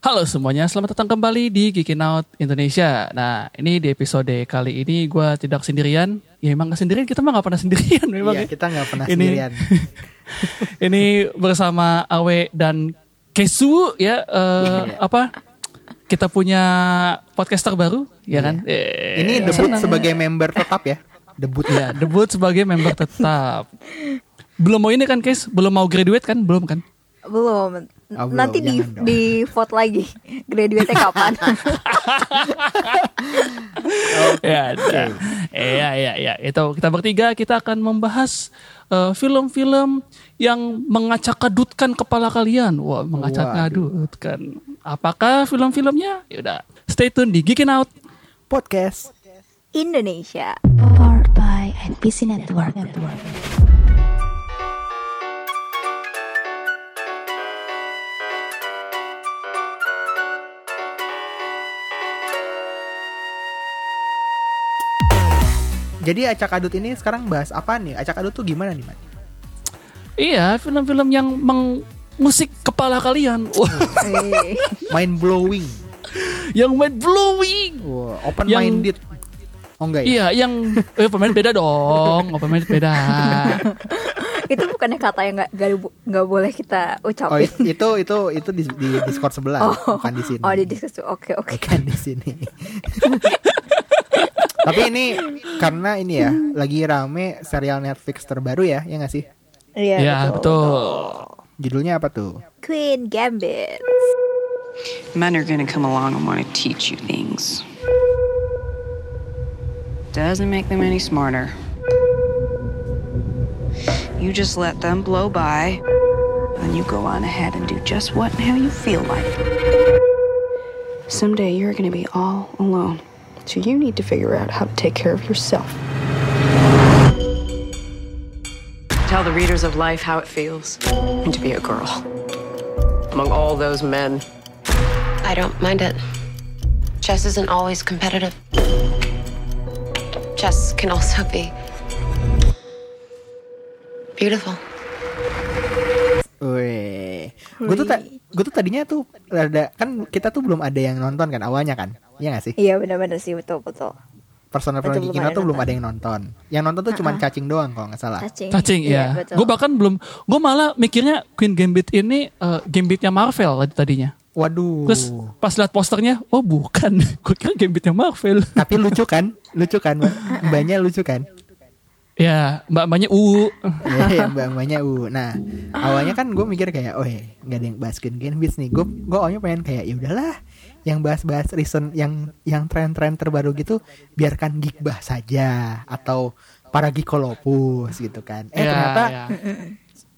Halo semuanya, selamat datang kembali di Geekin Out Indonesia. Nah, ini di episode kali ini gue tidak sendirian. Ya emang gak sendirian, kita mah gak pernah sendirian memang. Iya, ya. kita nggak pernah Ini- sendirian. ini bersama Awe dan Kesu ya eh, apa? Kita punya podcaster baru, ya kan? Eh, Ini debut senang. sebagai member tetap ya. Debut ya, debut sebagai member tetap. Belum mau ini kan, Kes? Belum mau graduate kan? Belum kan? Oh, Belum. Nanti di dong. di vote lagi. Graduate kapan? ya, ada. Iya, iya, iya. Itu kita bertiga kita akan membahas eh, film-film yang mengacak-adutkan kepala kalian. Wah, mengacak-adutkan. Apakah film-filmnya? Yaudah, stay tune di Geekin Out. podcast. Indonesia. Powered by NPC Network. Jadi acak adut ini sekarang bahas apa nih? Acak adut tuh gimana nih, Man? Iya, film-film yang mengusik kepala kalian. Wah, Eh, Mind blowing. yang mind blowing. Wah, open Yang- minded. Oh enggak ya? Iya, yang eh pemain beda dong. Oh, pemain beda. itu bukannya kata yang nggak nggak boleh kita Oh, ucapin. itu itu itu di, di Discord sebelah, bukan di sini. Oh, di diskusi. Oke, oke. Bukan di sini. Tapi ini karena ini ya lagi rame serial Netflix terbaru ya, ya nggak sih? Iya, Ya, betul. Judulnya apa tuh? Queen Gambit. Men are gonna come along and want to teach you things. Doesn't make them any smarter. You just let them blow by, and you go on ahead and do just what and how you feel like. Someday you're gonna be all alone, so you need to figure out how to take care of yourself. Tell the readers of life how it feels to be a girl among all those men. I don't mind it. Chess isn't always competitive. Chess can also be beautiful. Wih, gue tuh ta- gue tuh tadinya tuh ada kan kita tuh belum ada yang nonton kan awalnya kan, Iya gak sih? Iya benar-benar sih betul betul. Personal kita ada tuh belum ada yang nonton. Yang nonton tuh cuman cacing doang kalau nggak salah. Cacing. Cacing Iya, ya. betul. Gue bahkan belum, gue malah mikirnya Queen Gambit ini eh, Gambitnya Marvel tadinya. Waduh. Terus pas lihat posternya, oh bukan, gue kira Gambitnya Marvel. Tapi lucu kan? Lucu kan? Mbak? Mbaknya lucu kan? ya, mbak-mbaknya U. Iya, mbak mbaknya u. Nah, awalnya kan gue mikir kayak, oh ya, nggak ada yang bahas Queen Gambit nih. Gue gue awalnya pengen kayak, ya udahlah, yang bahas-bahas recent, yang yang tren-tren terbaru gitu, biarkan geek bahas saja atau para geekolopus gitu kan. Eh Ya, ternyata ya.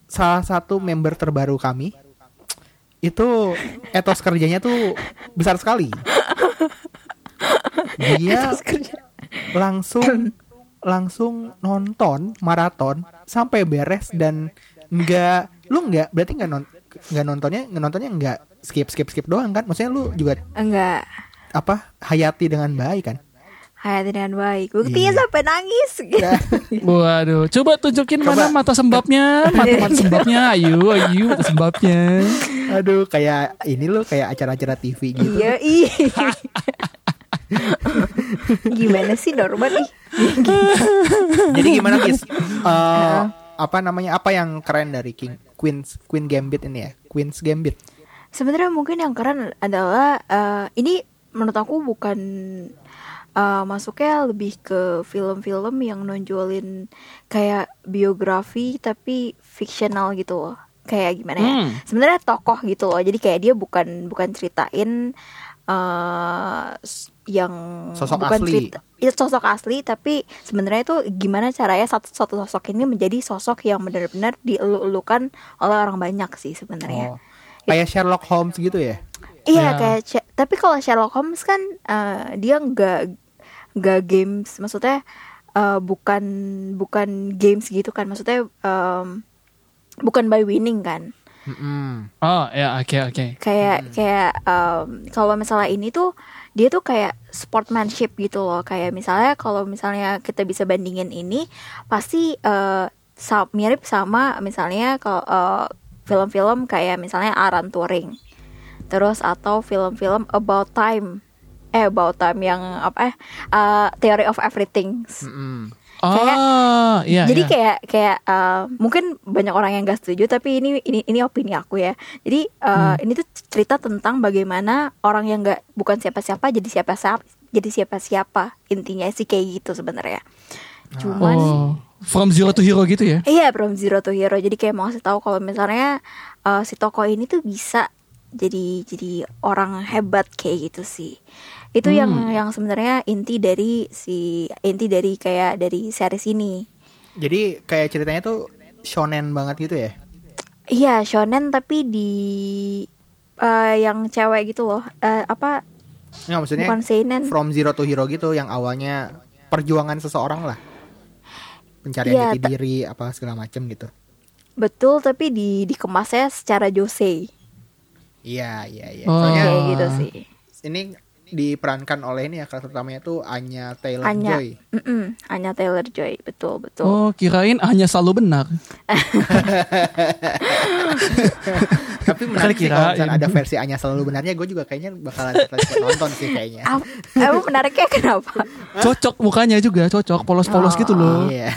salah satu member terbaru kami itu etos kerjanya tuh besar sekali. Dia langsung langsung nonton maraton sampai beres dan nggak lu nggak berarti nggak non nggak nontonnya nggak nontonnya nggak skip skip skip doang kan maksudnya lu juga Enggak. apa hayati dengan baik kan Hayati dengan baik. Buktinya Iya. sampai nangis. Ya. Waduh, coba tunjukin Coba. mana mata sembabnya, mata mata sembabnya, ayo, ayo mata sembabnya. aduh kayak ini lo kayak acara-acara TV gitu Iya, ih. Gimana sih Norman ih? jadi gimana guys Eh, apa namanya apa yang keren dari King Queen's Queen Gambit ini ya Queen's Gambit Sebenarnya mungkin yang keren adalah eh, ini menurut aku bukan eh, masuknya lebih ke film-film yang nonjolin kayak biografi tapi fiksional gitu loh. Kayak gimana ya? Hmm. Sebenarnya tokoh gitu loh. Jadi kayak dia bukan bukan ceritain eh s- yang Sosok bukan asli. cerita itu sosok asli tapi sebenarnya itu gimana caranya satu satu sosok ini menjadi sosok yang benar-benar dielu-elukan oleh orang banyak sih sebenarnya. oh kayak Sherlock Holmes gitu ya Iya Ya. kayak tapi kalau Sherlock Holmes kan eh, dia nggak nggak games maksudnya eh, bukan bukan games gitu kan maksudnya em, bukan by winning kan Mm-mm. Oh ya, oke oke. kayak kayak em, kalau misalnya ini tuh dia tuh kayak sportsmanship gitu loh. Kayak misalnya kalau misalnya kita bisa bandingin ini pasti eh, sa- mirip sama misalnya kalau eh, film-film kayak misalnya Alan Turing. Terus atau film-film about time. Eh about time yang apa eh uh, theory of everything Mm-mm. Ah, iya. jadi iya. kayak kayak uh, mungkin banyak orang yang gak setuju tapi ini ini ini opini aku ya jadi uh, ini tuh cerita tentang bagaimana orang yang nggak bukan siapa-siapa jadi siapa-siapa jadi siapa-siapa intinya sih kayak gitu sebenarnya cuman Oh, from zero to hero gitu ya? Iya, from zero to hero. Jadi kayak mau kasih tahu kalau misalnya uh, si tokoh ini tuh bisa jadi jadi orang hebat kayak gitu sih. Itu yang yang sebenarnya inti dari si inti dari kayak dari series ini. Jadi kayak ceritanya tuh shonen banget gitu ya? Iya, shonen tapi di uh, yang cewek gitu loh. Eh, apa Nggak maksudnya bukan seinen. from zero to hero gitu yang awalnya perjuangan seseorang lah. Pencarian Iya, jati diri apa segala macem gitu. Betul, tapi di dikemasnya secara jose. Iya, iya, iya. Oh. Soalnya Kayak gitu sih. ini diperankan oleh ini ya karakter utamanya tuh Anya Taylor Anya, Joy. Mm-mm, Anya Taylor Joy, betul betul. Oh, kirain hanya selalu benar. Tapi menarik sih kalau ada versi Anya selalu benarnya, gue juga kayaknya bakalan nonton sih kayaknya. Emang menariknya kenapa? Cocok mukanya juga, cocok polos-polos gitu loh. Iya.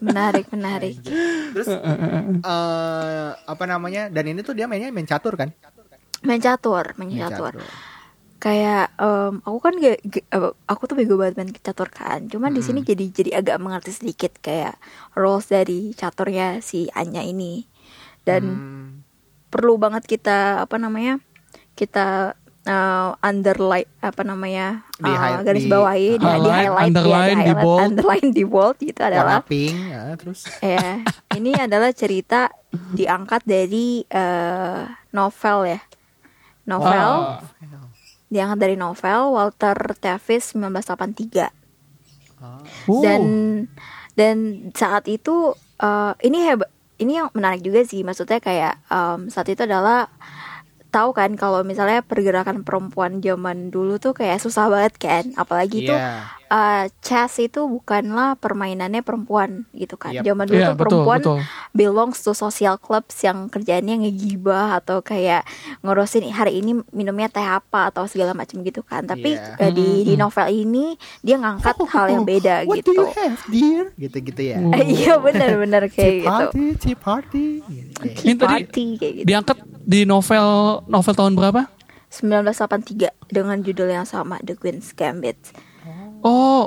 Menarik, menarik. Terus eh, apa namanya? Dan ini tuh dia mainnya main catur kan? Main catur, main Main catur. Kayak em, aku kan gak, gak- aku tuh bego banget main catur kan. Cuman di sini jadi jadi agak mengerti sedikit kayak rules dari caturnya si Anya ini. Dan Hmm. perlu banget kita apa namanya? Kita eh, underline apa namanya? Di eh, garis di- bawahi, di, di Highlight, highlight, ya, underline, di bold. underline, di bold Warna adalah pink, ya, terus ya ini adalah cerita diangkat dari eh, novel ya novel Ah. diangkat dari novel Walter Tevis 1983 Oh. dan dan saat itu eh, ini hebat ini yang menarik juga sih maksudnya kayak em, saat itu adalah tahu kan kalau misalnya pergerakan perempuan zaman dulu tuh kayak susah banget kan? Apalagi tuh Iya. eh, chess itu bukanlah permainannya perempuan gitu kan Yap. zaman dulu Iya, tuh betul, perempuan betul. belongs to social clubs yang kerjaannya ngegibah atau kayak ngurusin hari ini minumnya teh apa atau segala macam gitu kan tapi Iya. eh, di di novel ini dia ngangkat hal yang beda What gitu do you have, dear? Gitu-gitu ya. Iya benar-benar kayak Tea gitu party, tea party. Gitu. Ini tadi party kayak gitu diangkat di novel novel tahun berapa? 1983 dengan judul yang sama The Queen's Gambit Oh,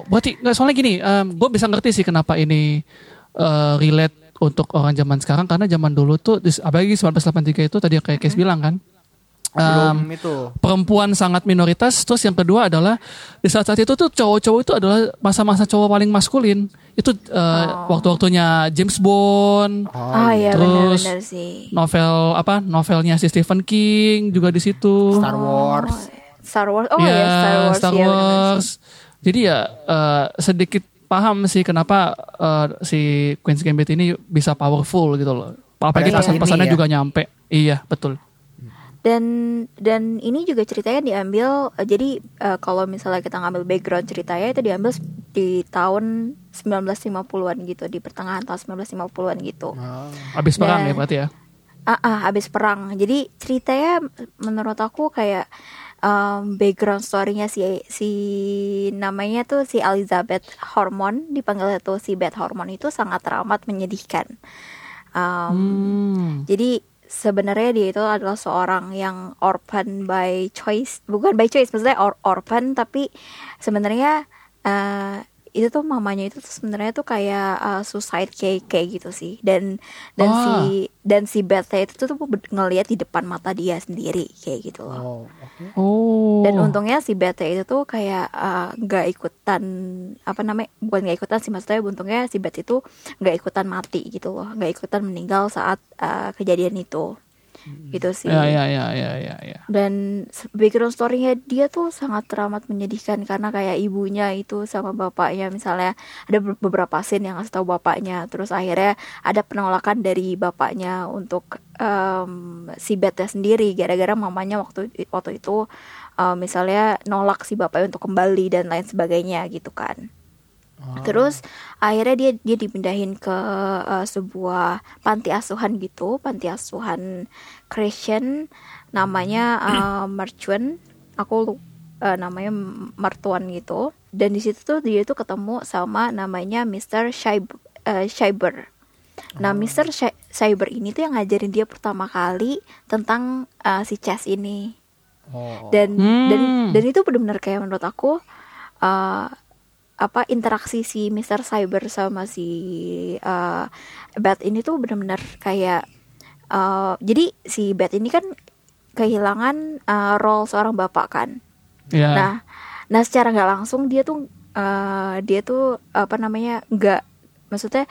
berarti nggak soalnya gini, gue bisa ngerti sih kenapa ini eh, relate untuk orang zaman sekarang karena zaman dulu tuh, apalagi 1983 itu tadi yang kayak Kes bilang kan, Belum em, itu. perempuan sangat minoritas. Terus yang kedua adalah di saat saat itu tuh cowok-cowok itu adalah masa-masa cowok paling maskulin. Itu eh, waktu-waktunya James Bond, Oh, iya terus benar-benar sih novel apa novelnya si Stephen King juga di situ. Star Wars. Star Wars oh Iya, ya Star Wars Star iya. Wars. Jadi ya eh, sedikit paham sih kenapa eh, si Queen's Gambit ini bisa powerful gitu loh. Apalagi pesan-pesannya ya. juga nyampe. Iya, betul. dan dan ini juga ceritanya diambil eh, jadi eh, kalau misalnya kita ngambil background ceritanya itu diambil di tahun 1950-an gitu di pertengahan tahun 1950-an gitu. Oh. Habis perang ya berarti ya. Ah, ah, habis perang. Jadi ceritanya menurut aku kayak um, background story-nya si si namanya tuh si Elizabeth Hormon dipanggil itu si Beth Hormon itu sangat teramat menyedihkan. Um, Hmm. Jadi sebenarnya dia itu adalah seorang yang orphan by choice, bukan by choice, maksudnya or orphan tapi sebenarnya eh, itu tuh mamanya itu tuh sebenarnya tuh kayak eh, suicide kayak kayak gitu sih. Dan dan Ah. si dan si Beth itu tuh ber- ngelihat di depan mata dia sendiri kayak gitu loh. Oh, oke. Oh. Dan untungnya si Beth itu tuh kayak eh, nggak ikutan apa namanya bukan nggak ikutan sih maksudnya untungnya si Beth itu nggak ikutan mati gitu loh nggak ikutan meninggal saat eh, kejadian itu gitu sih. Ya ya ya ya ya ya. dan background story-nya dia tuh sangat teramat menyedihkan karena kayak ibunya itu sama bapaknya. Misalnya ada be- beberapa scene yang ngasih tahu bapaknya terus akhirnya ada penolakan dari bapaknya untuk em, si Beth sendiri. Gara-gara mamanya waktu waktu itu em, misalnya nolak si bapaknya untuk kembali dan lain sebagainya gitu kan Terus akhirnya dia dia dipindahin ke eh, sebuah panti asuhan gitu, panti asuhan Christian namanya eh, Mercuan. Aku eh, namanya Mertuan gitu. Dan di situ tuh dia tuh ketemu sama namanya Mr. Eh, Schreiber. Nah, Mr. Schei- Schreiber ini tuh yang ngajarin dia pertama kali tentang eh, si Chess ini Oh. dan Hmm. dan dan itu benar-benar kayak menurut aku uh, apa interaksi si Mr. Cyber sama si uh, Bat ini tuh benar-benar kayak uh, jadi si Bat ini kan kehilangan uh, role seorang bapak kan Ya. nah nah secara nggak langsung dia tuh uh, dia tuh apa namanya nggak maksudnya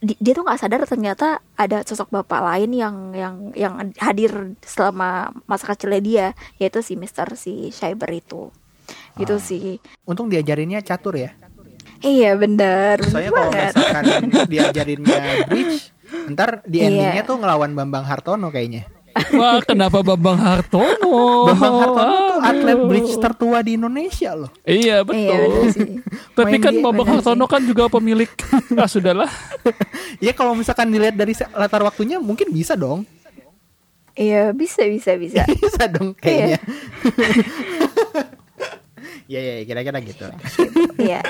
di- dia tuh nggak sadar ternyata ada sosok bapak lain yang yang yang hadir selama masa kecilnya dia yaitu si Mister si Schreiber itu gitu sih Untung diajarinnya catur ya. Iya bener bener Soalnya kalau misalkan diajarinnya bridge, ntar di Iya. endingnya tuh ngelawan Bambang Hartono kayaknya. Wah, kenapa Bambang Hartono? Bambang Hartono tuh atlet bridge tertua di Indonesia loh. Iya iya betul. bener sih Tapi kan Bambang bener Hartono kan juga pemilik. ah sudahlah. Ya kalau misalkan dilihat dari latar waktunya mungkin bisa dong. iya bisa bisa bisa bisa dong kayaknya. Ya ya ya, kira-kira gitu. Iya,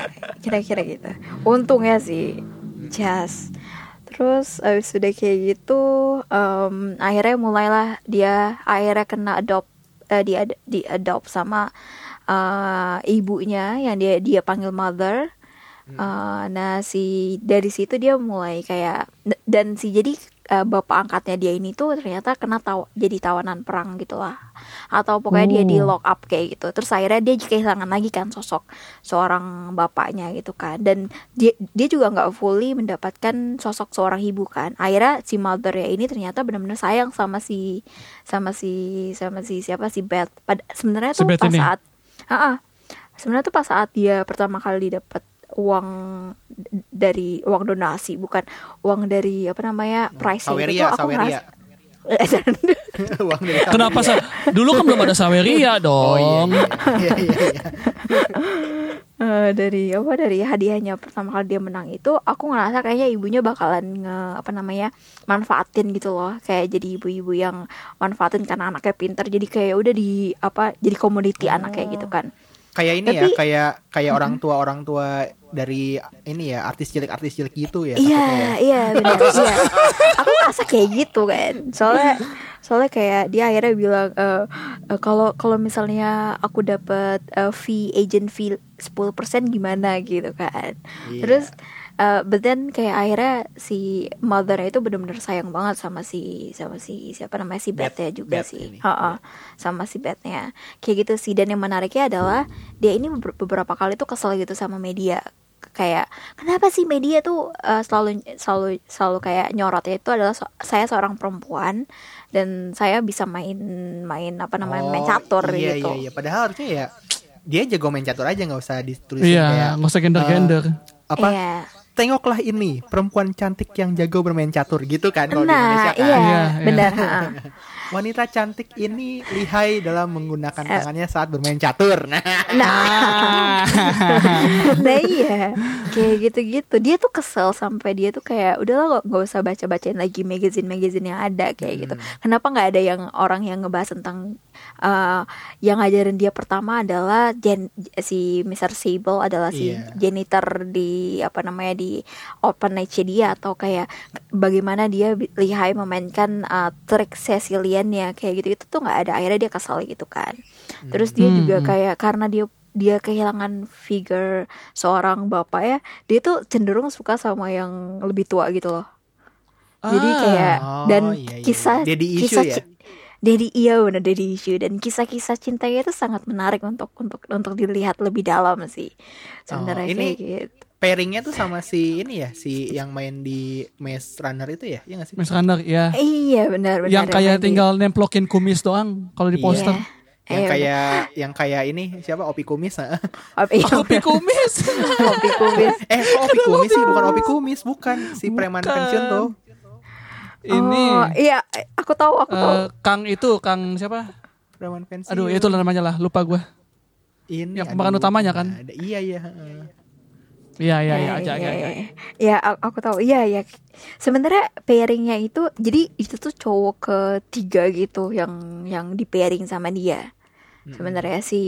kira-kira gitu. Untungnya sih, jas. Terus abis sudah kayak gitu, em, akhirnya mulailah dia akhirnya kena adopt, eh, dia di adopt sama eh, ibunya yang dia dia panggil mother. Eh, nah si dari situ dia mulai kayak dan si jadi eh, bapak angkatnya dia ini tuh ternyata kena taw jadi tawanan perang gitulah atau pokoknya dia di Oh. lock up kayak gitu terus akhirnya dia kehilangan lagi kan sosok seorang bapaknya gitu kan dan dia dia juga nggak fully mendapatkan sosok seorang ibu kan akhirnya si mother ya ini ternyata benar-benar sayang sama si sama si sama si siapa si Beth pada sebenarnya Si tuh Beth pas ini? saat Ah, ah. sebenarnya tuh pas saat dia pertama kali dapat uang dari uang donasi bukan uang dari apa namanya price Saweria, Saweria. Uang dari Kenapa sa? Dulu kan belum ada Saweria Oh iya. dong. iya, iya, iya, iya. Eh, dari apa dari hadiahnya pertama kali dia menang itu aku ngerasa kayaknya ibunya bakalan nge apa namanya manfaatin gitu loh kayak jadi ibu-ibu yang manfaatin karena anaknya pinter jadi kayak udah di apa jadi komoditi anaknya gitu kan Kayak ini ya, Tapi- kayak kayak orang tua orang tua dari ini ya artis cilik artis cilik gitu ya. Iya, ya. iya benar. iya. Aku ngerasa kayak gitu kan. Soalnya soalnya kayak dia akhirnya bilang eh, eh, kalau kalau misalnya aku dapat eh, fee agent fee 10% gimana gitu kan. Iya. Terus eh, but then kayak akhirnya si mother itu benar-benar sayang banget sama si sama si siapa namanya si Beth- Beth ya juga Beth sih. ini. Ha-ha, sama si Beth-nya. Kayak gitu sih dan yang menariknya adalah dia ini beber- beberapa kali tuh kesel gitu sama media kayak kenapa sih media tuh uh, selalu selalu selalu kayak nyorotnya itu adalah so- saya seorang perempuan dan saya bisa main main apa namanya main Oh, catur iya, gitu. Iya, iya. Padahal harusnya ya dia jago main catur aja nggak usah ditulisin Iya, kayak nggak usah gender-gender. apa Iya. Tengoklah ini perempuan cantik yang jago bermain catur gitu kan kalau di Indonesia Nah, kan iya, Iya, iya. benar. wanita cantik ini lihai dalam menggunakan tangannya saat bermain catur nah Nah, nah iya, kayak gitu-gitu. Dia tuh kesel sampai dia tuh kayak udahlah nggak nggak usah baca-bacain lagi magazine-magazine yang ada kayak gitu. Kenapa nggak ada yang orang yang ngebahas tentang eh, yang ngajarin dia pertama adalah Jen, si Mr. Sable adalah si Iya. janitor di apa namanya di orphanage dia atau kayak bagaimana dia lihai memainkan uh, trik Cecilian-nya kayak gitu itu tuh nggak ada akhirnya dia kesal gitu kan terus dia Hmm, juga hmm. kayak karena dia dia kehilangan figure seorang bapak ya dia tuh cenderung suka sama yang lebih tua gitu loh jadi Ah. kayak Oh, dan iya, iya. kisah Daddy issue kisah ya? Daddy iya bener daddy issue dan kisah-kisah cintanya itu sangat menarik untuk untuk untuk dilihat lebih dalam sih sebenarnya Oh, ini- gitu. pairingnya tuh sama si ini ya si yang main di Maze Runner itu ya ya nggak sih Mas Runner ya. Iya benar benar. Yang kayak main di- tinggal nemplokin kumis doang kalau di Iya. poster. yang Iya, kayak yang kayak ini siapa Opi Kumis ah. Opi Kopi kumis. Opi kumis. eh kok Opi Kumis sih bukan Opi Kumis bukan si preman pensiun tuh Ini Oh, iya, aku tahu, aku tahu. eh, Kang itu Kang siapa? Aduh, itu namanya lah, lupa gua. ini yang pemeran utamanya kan? ada- iya iya heeh. Iya iya iya Ya, aja aja. ya, aja. ya. Ya, a- aku tahu. Iya, ya. Sebenarnya pairingnya itu, jadi itu tuh cowok ketiga gitu yang yang di pairing sama dia. Sebenarnya si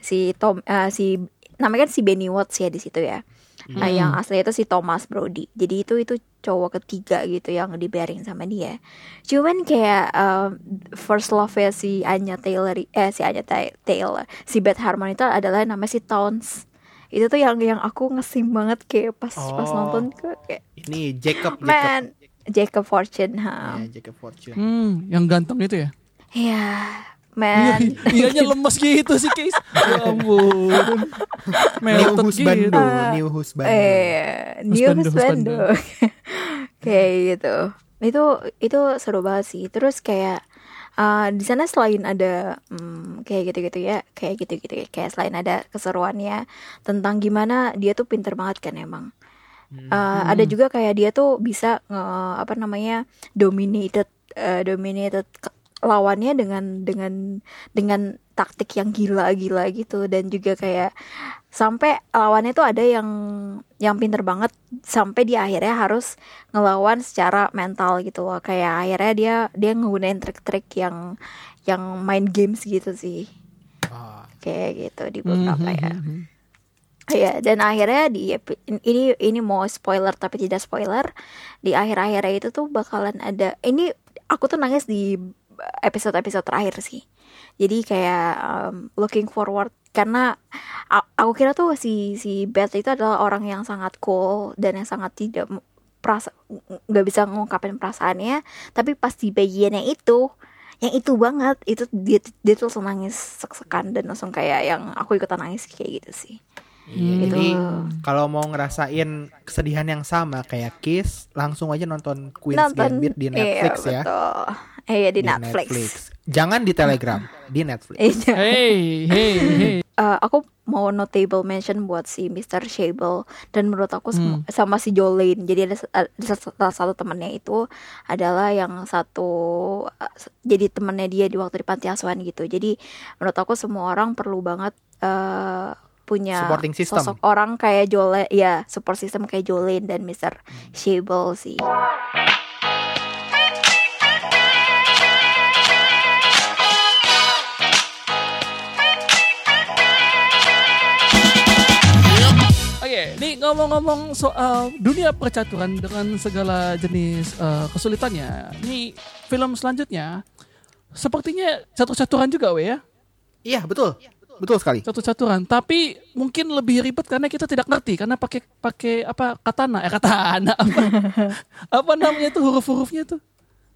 si Tom, eh, si namanya kan si Benny Watts ya di situ ya. Nah, yang asli itu si Thomas Brody. Jadi itu itu cowok ketiga gitu yang di pairing sama dia. Cuman kayak um, first love ya si Anya Taylor, eh si Anya Ta- Taylor, si Beth Harmon itu adalah namanya si Towns. Itu tuh yang yang aku ngesim banget kayak pas pas Oh. nonton ke kayak Ini Jacob, Jacob. man Jacob Fortune, ha. Ya, Jacob Fortune. Hmm, yang ganteng itu ya? Ya, man. Iyanya lemes gitu sih Case. Ya ampun. New Melted husbando, gitu. new husbando. eh, new Husbando, kayak gitu. Itu itu seru banget sih. Terus kayak uh, di sana selain ada hmm, kayak gitu-gitu ya, kayak gitu-gitu ya, kayak selain ada keseruannya tentang gimana dia tuh pinter banget kan emang. Uh, ada juga kayak dia tuh bisa nge- apa namanya dominated uh, dominated lawannya dengan dengan dengan taktik yang gila-gila gitu dan juga kayak sampai lawannya tuh ada yang yang pinter banget sampai di akhirnya harus ngelawan secara mental gitu loh kayak akhirnya dia dia nggunain trik-trik yang yang main games gitu sih Ah, kayak gitu di beberapa ya Mhm. Ya, dan akhirnya di ini ini mau spoiler tapi tidak spoiler. Di akhir-akhirnya itu tuh bakalan ada ini aku tuh nangis di episode-episode terakhir sih. Jadi kayak um, looking forward karena aku kira tuh si si Beth itu adalah orang yang sangat cool dan yang sangat tidak perasa nggak bisa ngungkapin perasaannya, tapi pas di bagiannya itu yang itu banget itu dia dia tuh langsung nangis sek-sekan dan langsung kayak yang aku ikutan nangis kayak gitu sih. Iya, Gitu. jadi kalau mau ngerasain kesedihan yang sama kayak Kiss, langsung aja nonton Queen's Gambit di Netflix iya, ya. Betul. Iya di, Netflix. Jangan di Telegram, di Netflix. Iya. Hey, hey, hey. Eh, aku mau notable mention buat si Mr. Shable dan menurut aku sem- Hmm. sama si Jolene. Jadi ada, salah satu temennya itu adalah yang satu eh, jadi temennya dia di waktu di panti asuhan gitu. Jadi menurut aku semua orang perlu banget eh, punya Supporting system. sosok orang kayak Jolene, ya support system kayak Jolene dan Mr. Shable sih. Oke, nih ngomong-ngomong soal dunia percaturan dengan segala jenis eh, kesulitannya. Nih film selanjutnya sepertinya satu caturan juga, we ya. Iya, betul. Betul sekali. Satu caturan, tapi mungkin lebih ribet karena kita tidak ngerti karena pakai pakai apa katana, eh katana apa apa namanya tuh huruf-hurufnya tuh.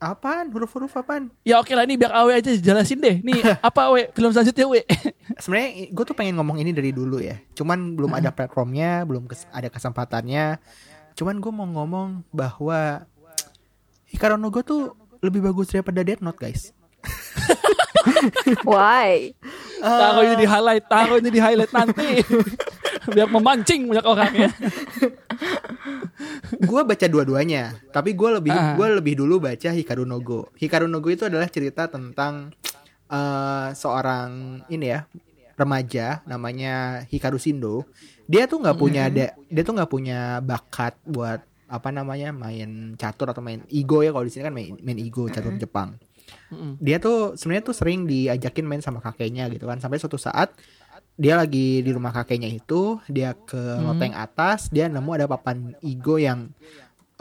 Apaan? Huruf-huruf apaan? Ya oke lah ini biar Awe aja jelasin deh. Nih apa Awe film selanjutnya We? Sebenarnya gue tuh pengen ngomong ini dari dulu ya. Cuman belum ada platformnya, belum kes- ada kesempatannya. Cuman gue mau ngomong bahwa Hikaru no Go tuh lebih bagus daripada Death Note, guys. Why? Taruh ini di highlight, taruh ini di highlight nanti. biar memancing banyak orang ya. gue baca dua-duanya, tapi gue lebih Ah. gue lebih dulu baca Hikaru no Go. Hikaru no Go itu adalah cerita tentang eh, seorang ini ya remaja namanya Hikaru Shindo. Dia tuh nggak punya ada, dia tuh nggak punya bakat buat apa namanya main catur atau main ego ya kalau di sini kan main, main ego catur Jepang. Dia tuh sebenarnya tuh sering diajakin main sama kakeknya gitu kan. Sampai suatu saat dia lagi di rumah kakeknya itu dia ke loteng atas dia nemu ada papan igo yang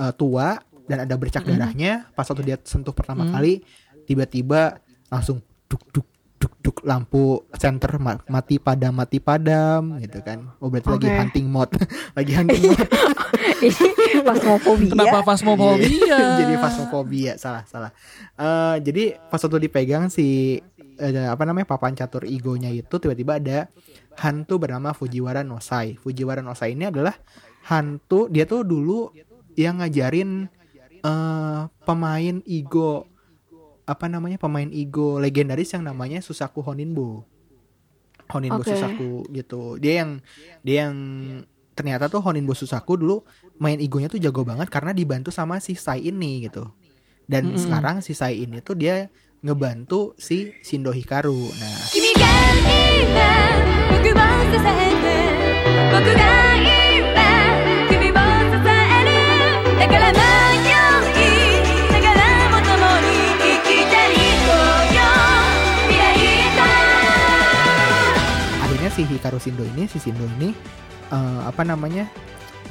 eh, tua dan ada bercak darahnya. Pas waktu dia sentuh pertama kali tiba-tiba langsung duk duk duk duk lampu center ma- mati padam mati padam gitu kan. Oh berarti lagi Oke. hunting mode. Lagi hunting mode. Ini pasmofobia. Kenapa fasmofobia? jadi fasmofobia salah salah. Eh, jadi pas waktu dipegang si eh, apa namanya papan catur igonya itu tiba-tiba ada hantu bernama Fujiwara Nosai Fujiwara Nosai ini adalah hantu dia tuh dulu yang ngajarin eh, pemain igo apa namanya pemain igo legendaris yang namanya Susaku Honinbo Honinbo Oke. Susaku gitu. Dia yang dia yang ternyata tuh Honinbo Susaku dulu main igonya tuh jago banget karena dibantu sama si Sai ini gitu. Dan Mm-mm. sekarang si Sai ini tuh dia ngebantu si Shindo Hikaru. Nah si Hikaru Shindo ini si Shindo ini eh, apa namanya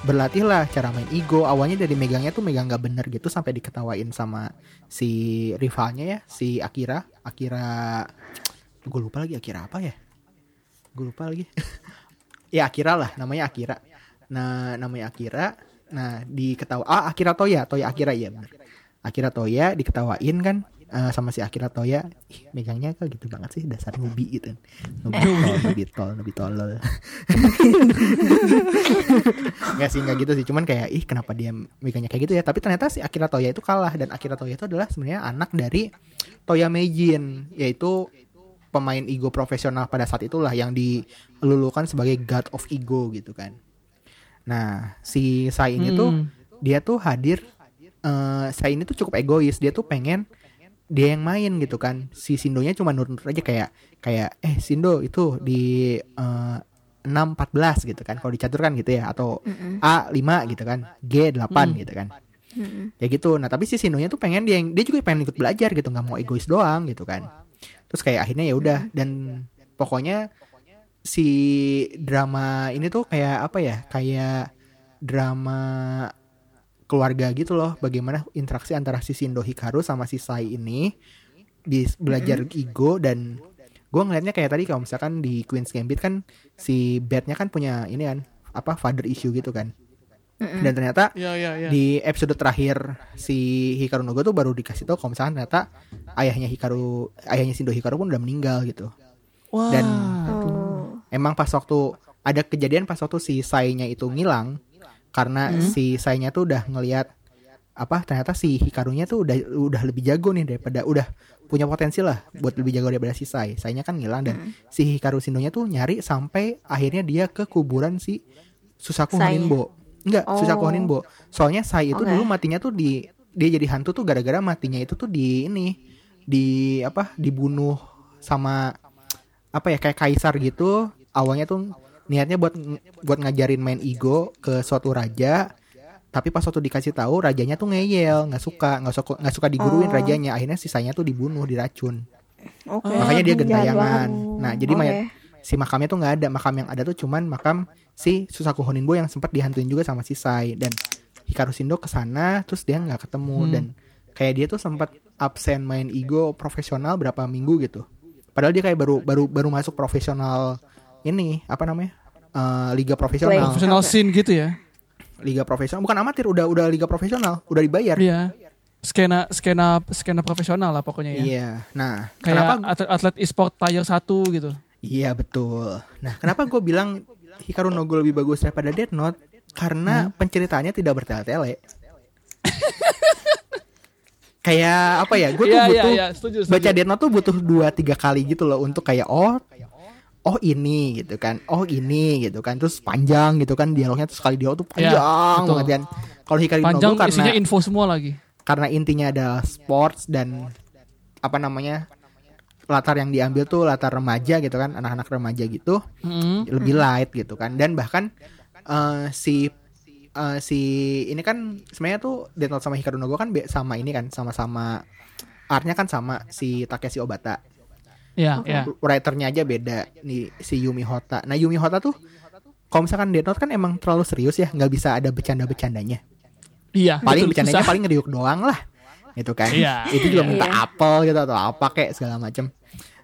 berlatih lah cara main ego. Awalnya dari megangnya tuh megang gak bener gitu sampai diketawain sama si rivalnya ya si Akira. Akira gue lupa lagi Akira apa ya? Gue lupa lagi. Ya Akira lah namanya Akira. Nah namanya Akira nah diketawa ah Akira Toya Toya Akira iya bener. Akira Toya diketawain kan eh, sama si Akira Toya Ih, megangnya kok gitu banget sih dasar nubi gitu nubi tol nubi tol nubi tolol Nggak sih nggak gitu sih cuman kayak ih kenapa dia megangnya kayak gitu ya tapi ternyata si Akira Toya itu kalah dan Akira Toya itu adalah sebenarnya anak dari Toya Meijin yaitu pemain ego profesional pada saat itulah yang dilulukan sebagai God of Ego gitu kan. Nah, si Sai ini tuh Mm. dia tuh hadir eh Sai ini tuh cukup egois, dia tuh pengen dia yang main gitu kan. Si Sindonya cuma nurut aja kayak kayak eh Sindo itu di eh, 614 gitu kan. Kalau dicaturkan gitu ya atau A 5 gitu kan. G 8 Hmm. gitu kan. Ya gitu. Nah, tapi si Sindonya tuh pengen dia yang dia juga pengen ikut belajar gitu, nggak mau egois doang gitu kan. Terus kayak akhirnya ya udah dan pokoknya si drama ini tuh kayak apa ya? Kayak drama keluarga gitu loh. Bagaimana interaksi antara si Shindo Hikaru sama si Sai ini di belajar ego dan gue ngelihatnya kayak tadi kalau misalkan di Queen's Gambit kan si Beth-nya kan punya ini kan apa father issue gitu kan. Dan ternyata Ya ya ya. di episode terakhir si Hikaru Nogo tuh baru dikasih tahu kalau misalkan ternyata ayahnya Hikaru ayahnya Shindo Hikaru pun udah meninggal gitu. Wah. Dan Oh. emang pas waktu ada kejadian pas waktu si Sai-nya itu ngilang karena si Sai-nya tuh udah ngelihat apa ternyata si Hikarunya tuh udah udah lebih jago nih daripada udah punya potensi lah buat lebih jago daripada si Sai. Sai-nya kan ngilang dan si Hikaru Shindonya tuh nyari sampai akhirnya dia ke kuburan si Susaku? Honinbo. Enggak, Oh. Susaku Honinbo. Soalnya Sai itu Oke. dulu matinya tuh di dia jadi hantu tuh gara-gara matinya itu tuh di ini di apa dibunuh sama apa ya kayak kaisar gitu awalnya tuh niatnya buat buat ngajarin main ego ke suatu raja tapi pas waktu dikasih tahu rajanya tuh ngeyel nggak suka nggak suka nggak suka diguruin Oh. rajanya akhirnya sisanya tuh dibunuh diracun Oke. makanya dia gentayangan nah jadi Oke. mayat si makamnya tuh nggak ada makam yang ada tuh cuman makam si Susaku Honinbo yang sempat dihantuin juga sama si Sai dan Hikaru Shindo ke sana terus dia nggak ketemu Hmm. dan kayak dia tuh sempat absen main ego profesional berapa minggu gitu padahal dia kayak baru baru baru masuk profesional ini apa namanya Eh, liga profesional Oke. scene gitu ya. liga profesional bukan amatir udah udah liga profesional udah dibayar Iya. Skena skena skena profesional lah pokoknya ya. iya nah Kayak kenapa atlet, atlet e-sport tier 1 gitu. Iya betul. Nah kenapa gue bilang Hikaru no Go lebih bagus daripada Death Note? Karena penceritaannya tidak bertele-tele. kayak apa ya? Gue tuh Iya, iya, butuh iya, setuju, setuju. baca Death Note tuh butuh dua tiga kali gitu loh untuk kayak oh oh ini gitu kan, oh ini gitu kan, terus panjang gitu kan dialognya terus sekali dialog tuh Iya, panjang banget kan. Kalau Hikaru no Panjang karena isinya info semua lagi. karena intinya ada sports dan apa namanya latar yang diambil tuh latar remaja gitu kan anak-anak remaja gitu Mm. lebih light gitu kan dan bahkan eh, si eh, si ini kan sebenarnya tuh Death Note sama Hikaru no Go kan sama ini kan sama-sama artnya kan sama si Takeshi Obata Ya, ya. writernya aja beda nih si Yumi Hota nah Yumi Hota tuh kalau misalkan Death Note kan emang terlalu serius ya nggak bisa ada bercanda-bercandanya Iya, paling betul, bercandanya susah. paling ngeriuk doang lah gitu kan Iya, itu juga iya. minta Iya. apel gitu atau apa kayak segala macam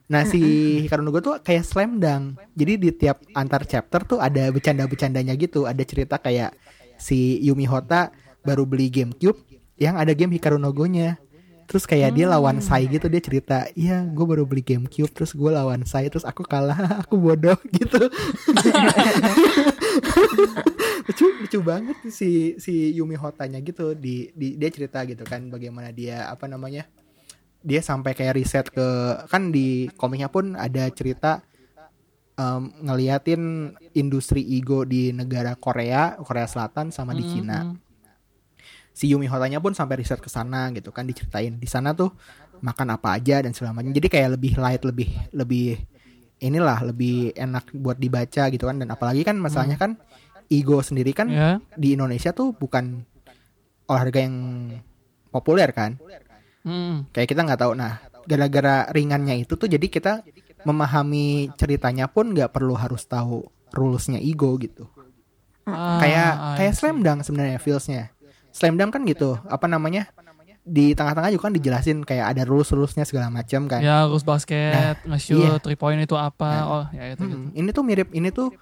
nah si Hikaru no Go tuh kayak slam dunk jadi di tiap antar chapter tuh ada bercanda-bercandanya gitu ada cerita kayak si Yumi Hota baru beli GameCube yang ada game Hikaru no Go-nya terus kayak dia lawan Sai gitu dia cerita iya gue baru beli GameCube terus gue lawan Sai terus aku kalah aku bodoh gitu. Lucu lucu banget si si Yumi Hotanya gitu di, di dia cerita gitu kan bagaimana dia apa namanya dia sampai kayak riset ke kan di komiknya pun ada cerita em, ngeliatin industri ego di negara Korea Korea Selatan sama di Cina si Yumi Hotanya pun sampai riset ke sana gitu kan diceritain di sana tuh makan apa aja dan segala macam. Jadi kayak lebih light lebih lebih inilah lebih enak buat dibaca gitu kan. Dan apalagi kan masalahnya kan ego sendiri kan Ya. di Indonesia tuh bukan olahraga yang populer kan. Mm. kayak kita nggak tahu. Nah gara-gara ringannya itu tuh jadi kita memahami ceritanya pun nggak perlu harus tahu rulesnya ego gitu. Ah, kayak kayak slam dunk sebenarnya feelsnya slam dunk kan gitu. Apa namanya? Di tengah-tengah juga kan dijelasin kayak ada rules rulesnya segala macam kan. Ya, harus basket, nge-shoot, iya. three point itu apa? Oh, ya itu gitu. Mm, ini tuh mirip ini tuh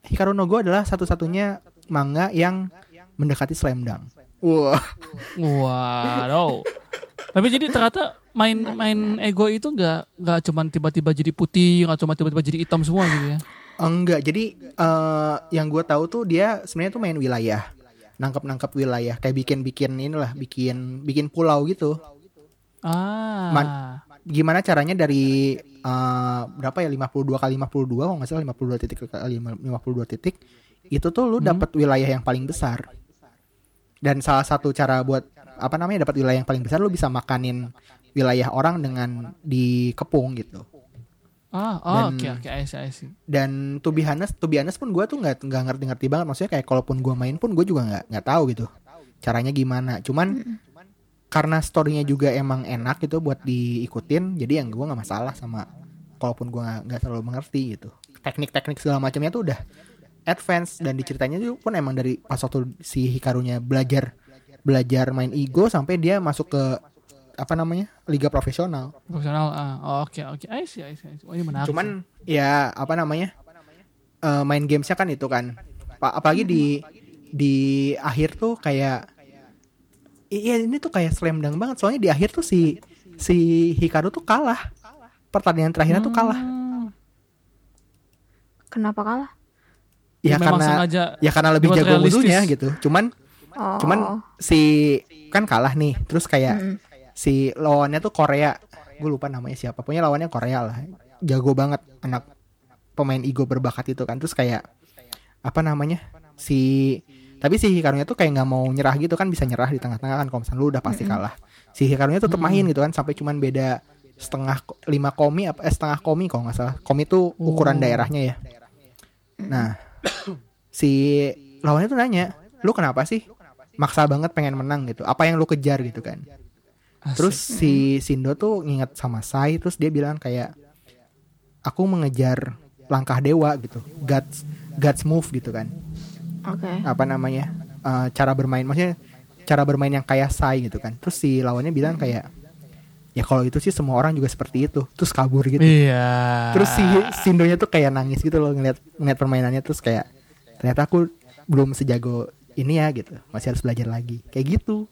Hikaru no Go adalah satu-satunya manga yang mendekati slam dunk. Wah. Waduh. Tapi jadi ternyata main main ego itu nggak nggak cuman tiba-tiba jadi putih, nggak cuma tiba-tiba jadi hitam semua gitu ya. enggak. Jadi eh, yang gue tahu tuh dia sebenarnya tuh main wilayah nangkep-nangkep wilayah kayak bikin-bikin inilah bikin bikin pulau gitu. Ah. Man- gimana caranya dari eh, berapa ya 52 kali 52 kalau nggak salah 52 titik kali 52 titik itu tuh lu dapat wilayah yang paling besar. Dan salah satu cara buat apa namanya dapat wilayah yang paling besar lu bisa makanin wilayah orang dengan dikepung gitu Ah, oh, oke oke, I see, I see. dan to be honest, to be honest pun gue tuh nggak nggak ngerti-ngerti banget. Maksudnya kayak kalaupun gue main pun gue juga nggak nggak tahu gitu caranya gimana. Cuman karena storynya juga emang enak gitu buat diikutin jadi yang gue nggak masalah sama kalaupun gue nggak nggak terlalu mengerti gitu. Teknik-teknik segala macamnya tuh udah advance dan diceritanya juga pun emang dari pas waktu si Hikarunya belajar belajar main ego sampai dia masuk ke apa namanya liga profesional Profesional. Ah, oh, oke oke, I see, I see. Oh, ini menarik. Cuman ya apa namanya eh, main gamesnya kan itu kan. Pa- apalagi di di akhir tuh kayak iya ini tuh kayak slam dunk banget. Soalnya di akhir tuh si si Hikaru tuh kalah. Pertandingan terakhirnya tuh kalah. Hmm. Kenapa kalah? Ya, memang karena sengaja ya karena lebih jago musuhnya gitu. Cuman Oh. cuman si kan kalah nih. Terus kayak si lawannya tuh Korea. Gue lupa namanya siapa. Pokoknya lawannya Korea lah. Jago banget anak pemain ego berbakat itu kan. Terus kayak apa namanya? Si tapi si Hikarunya tuh kayak nggak mau nyerah gitu kan bisa nyerah di tengah-tengah kan kalau misalnya lu udah pasti kalah. Si Hikarunya tetap main gitu kan sampai cuman beda setengah lima komi apa eh, setengah komi kalau nggak salah. Komi tuh ukuran Oh. daerahnya ya. Nah, si lawannya tuh nanya, "Lu kenapa sih maksa banget pengen menang gitu? Apa yang lu kejar gitu kan?" Asik. Terus si Sindo tuh nginget sama Sai terus dia bilang kayak aku mengejar langkah dewa gitu. God's God's move gitu kan. Oke. Apa namanya? eh, cara bermain maksudnya cara bermain yang kayak Sai gitu kan. Terus si lawannya bilang kayak ya kalau itu sih semua orang juga seperti itu. Terus kabur gitu. Iya. Terus si Sindonya tuh kayak nangis gitu loh ngeliat ngeliat permainannya terus kayak ternyata aku belum sejago ini ya gitu. Masih harus belajar lagi. Kayak gitu.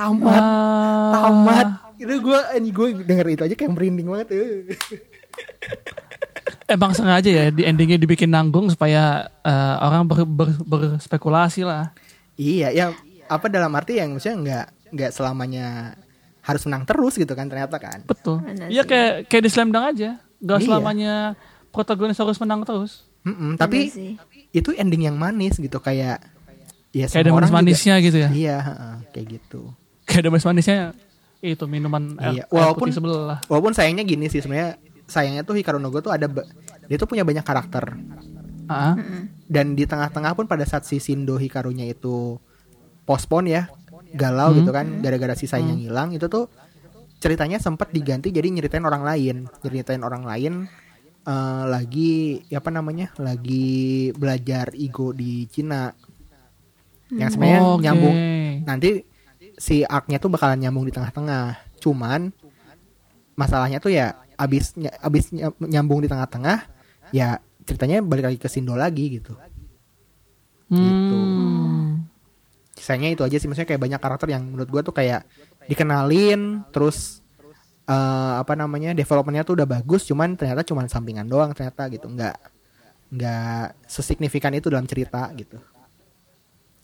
Tamat Ah. tamat itu gue ini gue denger itu aja kayak merinding banget eh. Emang sengaja ya di endingnya dibikin nanggung supaya eh, orang ber, ber- berspekulasi lah. iya ya apa dalam arti yang maksudnya nggak nggak selamanya harus menang terus gitu kan ternyata kan Betul. Iya kayak kayak di Slam Dunk aja. Gak Iya. selamanya protagonis harus menang terus. Mm-mm, tapi Bener sih. itu ending yang manis gitu kayak ya Kayak ada juga- manis-manisnya gitu ya. iya heeh, kayak gitu Kayak ada manis-manisnya itu minuman Iya, air walaupun- putih sebelah. walaupun sayangnya gini sih sebenarnya sayangnya tuh Hikaru no Go tuh ada dia tuh punya banyak karakter. Ah, dan di tengah-tengah pun pada saat si Shindo Hikarunya itu postpone ya galau Hmm. gitu kan gara-gara si Sai yang hilang itu tuh ceritanya sempat diganti jadi nyeritain orang lain. Nyeritain orang lain eh, lagi ya apa namanya lagi belajar ego di Cina. Yang sebenarnya Oke. nyambung. Nanti si arc-nya tuh bakalan nyambung di tengah-tengah. Cuman masalahnya tuh ya abis abis ny- nyambung di tengah-tengah ya ceritanya balik lagi ke Sindo lagi gitu. Gitu. Hmm. Sisanya itu aja sih maksudnya kayak banyak karakter yang menurut gua tuh kayak dikenalin terus eh, apa namanya developmentnya tuh udah bagus cuman ternyata cuman sampingan doang ternyata gitu. Nggak nggak sesignifikan itu dalam cerita gitu.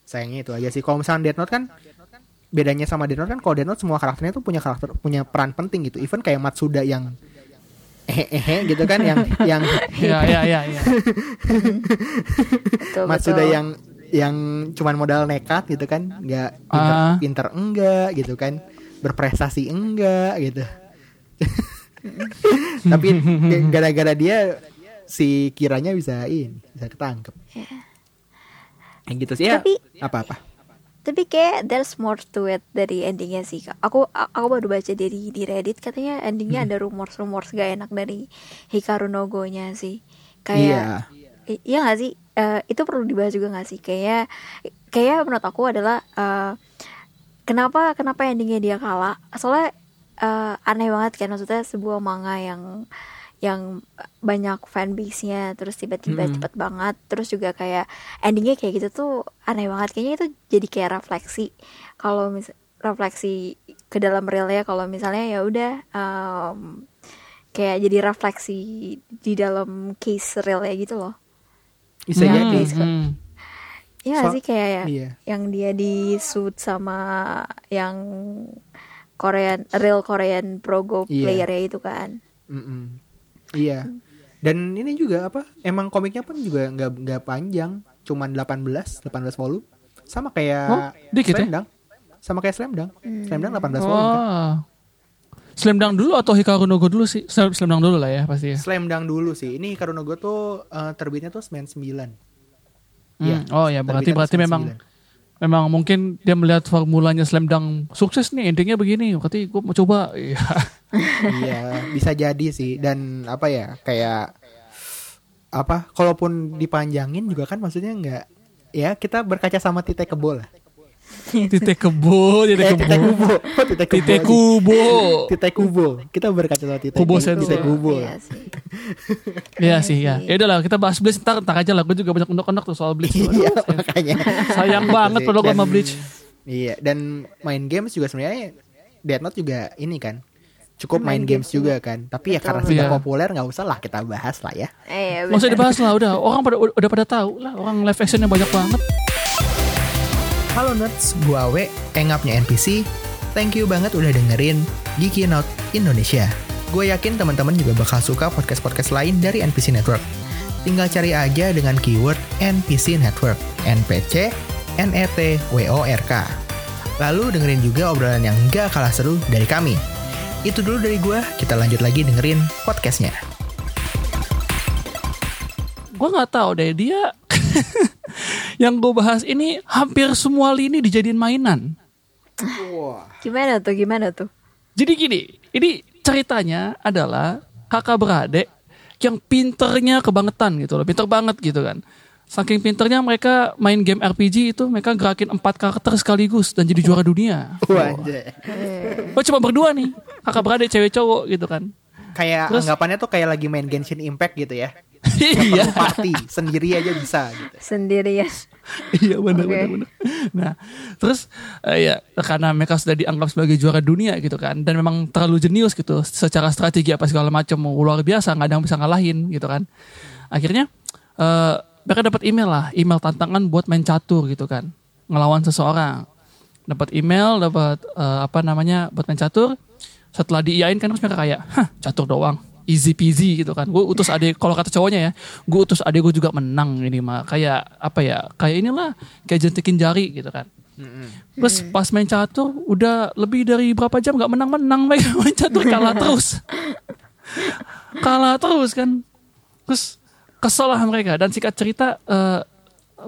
Sayangnya itu aja sih. Kalau misalnya Death Note kan bedanya sama Death Note kan kalau Death Note semua karakternya tuh punya karakter punya peran penting gitu even kayak Matsuda yang eh eh gitu kan yang yang Iya iya iya iya. Betul, Matsuda betul. yang yang cuman modal nekat gitu kan nggak pinter, Ah. pinter enggak gitu kan berprestasi enggak gitu tapi gara-gara dia si kiranya bisa ini bisa ketangkep. Yang gitu sih ya Tapi- apa apa tapi kayak there's more to it dari endingnya sih Kak. aku aku baru baca dari di Reddit katanya endingnya ada rumors-rumors gak enak dari Hikaru no sih. Kayak I- iya gak sih? Eh, itu perlu dibahas juga gak sih? Kayak kayak menurut aku adalah eh, kenapa kenapa endingnya dia kalah? Soalnya eh, aneh banget kan maksudnya sebuah manga yang yang banyak fanbase-nya terus tiba-tiba cepet banget terus juga kayak endingnya kayak gitu tuh aneh banget kayaknya itu jadi kayak refleksi kalau mis refleksi ke dalam realnya kalau misalnya ya udah em, kayak jadi refleksi di dalam case realnya gitu loh Bisa Ya, jadi. Hmm. Iya So- sih kayak ya, iya. yang dia di shoot sama yang Korean real Korean pro go Iya. player ya itu kan. Iya. Dan ini juga apa? Emang komiknya pun juga nggak nggak panjang, cuman 18, 18 volume. Sama kayak Oh, dikit ya? Slam Dunk. Sama kayak Slam Dunk. Slam Dunk 18 volume kan. Slam Dunk dulu atau Hikaru no Go dulu sih? Slam, Slam Dunk dulu lah ya pasti ya. Slam Dunk dulu sih. Ini Hikaru no Go tuh eh, terbitnya tuh 99. Hmm, Iya, Oh ya berarti berarti memang 99. memang mungkin dia melihat formulanya Slam Dunk sukses nih endingnya begini. Berarti gue mau coba. Iya. iya, bisa jadi sih. Dan apa ya? Kayak apa? Kalaupun dipanjangin juga kan maksudnya nggak ya kita berkaca sama titik kebo lah. Titik kebo, titik Eh, kebo. titik kubo. Oh, titik kubo. Titik aja. kubo. Titik kubo. Kita berkaca sama titik Kubo. Titik kubo. Iya sih. Iya sih ya. Ya udahlah kita bahas Bleach ntar, ntar aja lah. Gue juga banyak undang tuh soal Bleach. Iya, makanya. sayang banget sih. padahal gue sama Bleach. Iya, dan main games juga sebenarnya Death Note juga ini kan cukup main, Main games, games juga kan. Tapi ya Betul. karena sudah Iya. populer nggak usah lah kita bahas lah ya. Eh, Nggak usah dibahas lah udah. Orang pada udah pada tahu lah. Orang live actionnya banyak banget. Halo nerds, gua Awe, engapnya NPC. Thank you banget udah dengerin Geeky Note Indonesia. Gue yakin teman-teman juga bakal suka podcast-podcast lain dari NPC Network. Tinggal cari aja dengan keyword NPC Network, NPC, NET, WORK. Lalu dengerin juga obrolan yang gak kalah seru dari kami. Itu dulu dari gua, kita lanjut lagi dengerin podcastnya. Gue nggak tahu deh dia yang gue bahas ini hampir semua lini dijadiin mainan. Gimana tuh? Gimana tuh? Jadi gini, ini ceritanya adalah kakak beradik yang pinternya kebangetan gitu loh, pinter banget gitu kan. Saking pinternya mereka main game RPG itu mereka gerakin empat karakter sekaligus dan jadi juara dunia. Wajah. Oh cuma berdua nih, kakak beradik cewek cowok gitu kan. Kayak Terus- anggapannya tuh kayak lagi main Genshin Impact gitu ya. Iya, Perlu party, sendiri aja bisa gitu. Sendirian. iya benar Oke. benar benar. Nah, terus eh, ya karena mereka sudah dianggap sebagai juara dunia gitu kan, dan memang terlalu jenius gitu, secara strategi apa segala macam luar biasa, nggak ada yang bisa ngalahin gitu kan. Akhirnya eh, mereka dapat email lah, email tantangan buat main catur gitu kan, ngelawan seseorang. Dapat email, dapat eh, apa namanya buat main catur. Setelah diiyain kan terus mereka kayak, hah catur doang, easy peasy gitu kan. Gue utus adik, kalau kata cowoknya ya, gue utus adik gue juga menang ini mah. Kayak apa ya, kayak inilah, kayak jentikin jari gitu kan. Terus pas main catur udah lebih dari berapa jam nggak menang-menang mereka main catur kalah terus. kalah terus kan. Terus kesel lah mereka dan singkat cerita eh,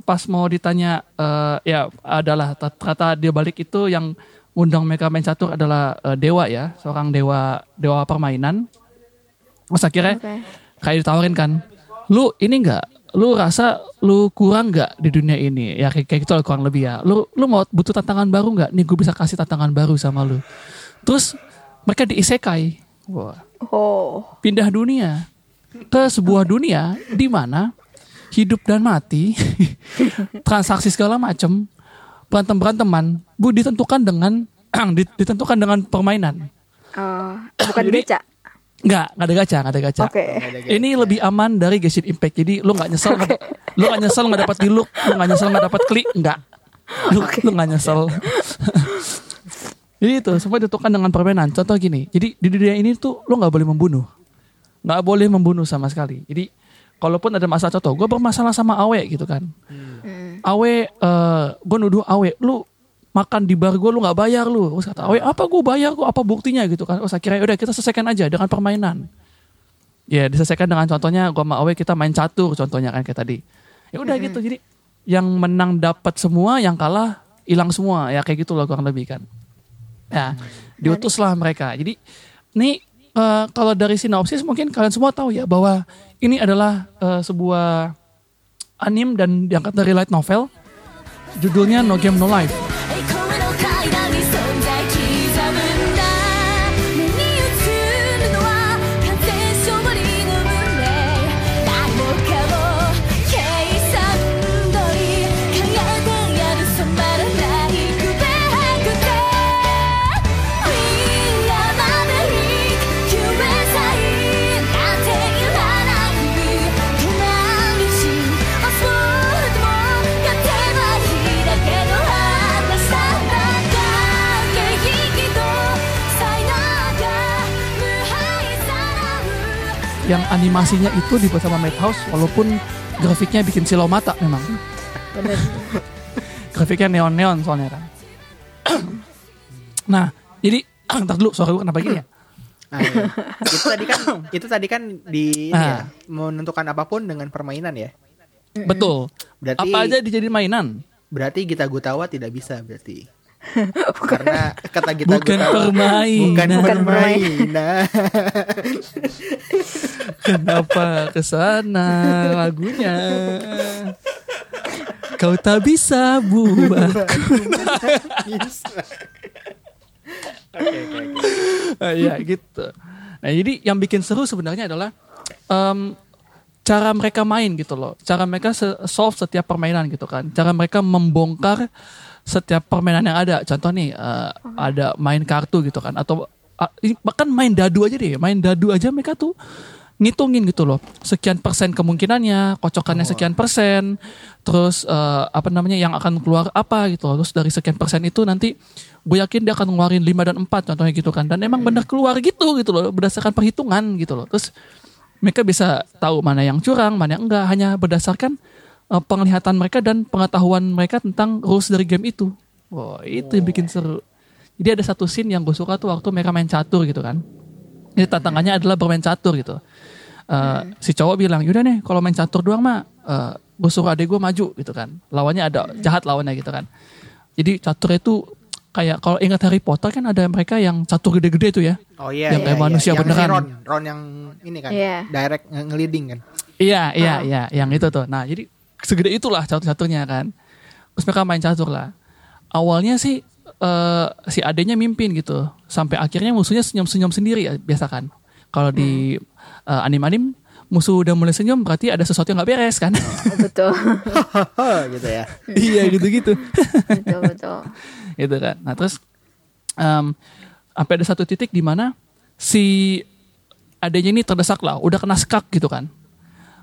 pas mau ditanya eh, ya adalah ternyata dia balik itu yang undang mereka main catur adalah eh, dewa ya, seorang dewa dewa permainan. Terus akhirnya Oke. kayak ditawarin kan, lu ini enggak, lu rasa lu kurang nggak di dunia ini? Ya kayak, kayak gitu lah kurang lebih ya. Lu lu mau butuh tantangan baru nggak? Nih gue bisa kasih tantangan baru sama lu. Terus mereka diisekai, Wah, Oh. pindah dunia ke sebuah dunia di mana hidup dan mati, transaksi segala macem, berantem beranteman, bu ditentukan dengan ditentukan dengan permainan. Oh, bukan Jadi- beca. Nggak, nggak ada gacha, nggak ada gacha. Oke. Ini lebih aman dari Genshin Impact. Jadi lu nggak nyesel, nggak- lu nggak nyesel nggak dapat di look, lu nggak nyesel nggak dapat klik, nggak. Lu lu nggak nyesel. jadi itu semua ditentukan dengan permainan. Contoh gini, jadi di dunia ini tuh lu nggak boleh membunuh, nggak boleh membunuh sama sekali. Jadi kalaupun ada masalah contoh, gue bermasalah sama Awe gitu kan. Awe, eh gue nuduh Awe, lu makan di bar gue lu nggak bayar lu. Terus kata Awe, apa gue bayar gue apa buktinya gitu kan. Terus akhirnya udah kita selesaikan aja dengan permainan. Ya diselesaikan dengan contohnya gue sama Awe kita main catur contohnya kan kayak tadi. Ya udah gitu jadi yang menang dapat semua, yang kalah hilang semua ya kayak gitu loh kurang lebih kan. Ya, diutuslah mereka. Jadi ini eh, kalau dari sinopsis mungkin kalian semua tahu ya bahwa ini adalah eh, sebuah anim dan diangkat dari light novel. Judulnya No Game No Life. Yang animasinya itu dibuat sama Madhouse walaupun grafiknya bikin silau mata memang. grafiknya neon-neon soalnya kan. nah, jadi entar dulu suara gue kenapa gini ya? Nah, iya. itu tadi kan itu tadi kan di ini Ah. ya, menentukan apa pun dengan permainan ya. Betul. Berarti Apa aja dijadiin mainan? berarti Gita Gutawa tidak bisa berarti. Karena kata Gita Bukan Gutawa permainan. bukan permainan. Kenapa ke sana lagunya? Kau tak bisa buat. Ah, Iya gitu. Nah jadi yang bikin seru sebenarnya adalah em, cara mereka main gitu loh. Cara mereka solve setiap permainan gitu kan. Cara mereka membongkar setiap permainan yang ada. Contoh nih eh, ada main kartu gitu kan. Atau ini bahkan main dadu aja deh. Main dadu aja mereka tuh ngitungin gitu loh. Sekian persen kemungkinannya, kocokannya sekian persen. Terus eh, apa namanya yang akan keluar apa gitu loh. Terus dari sekian persen itu nanti gue yakin dia akan ngeluarin 5 dan 4 contohnya gitu kan. Dan emang bener keluar gitu gitu loh berdasarkan perhitungan gitu loh. Terus mereka bisa tahu mana yang curang, mana yang enggak hanya berdasarkan eh, penglihatan mereka dan pengetahuan mereka tentang rules dari game itu. Wah, itu yang bikin seru. Jadi ada satu scene yang gue suka tuh waktu mereka main catur gitu kan. Jadi tantangannya adalah bermain catur gitu. Eh, Si cowok bilang, yaudah nih kalau main catur doang mah, eh, gue suruh adek gue maju gitu kan. Lawannya ada jahat lawannya gitu kan. Jadi catur itu kayak kalau ingat Harry Potter kan ada mereka yang catur gede-gede tuh ya. Oh iya, Yang iya, kayak iya. manusia yang beneran. si Ron, Ron yang ini kan, Iya. direct nge- ngeliding kan. Iya, iya, iya, yang itu tuh. Nah, jadi segede itulah catur-caturnya kan. Terus mereka main catur lah. Awalnya sih eh, si adenya mimpin gitu, sampai akhirnya musuhnya senyum-senyum sendiri ya, biasa kan. Kalau di eh, anim-anim musuh udah mulai senyum berarti ada sesuatu yang nggak beres kan. betul gitu ya. iya gitu-gitu. betul betul gitu kan. Nah terus em, sampai ada satu titik di mana si adanya ini terdesak lah, udah kena skak gitu kan.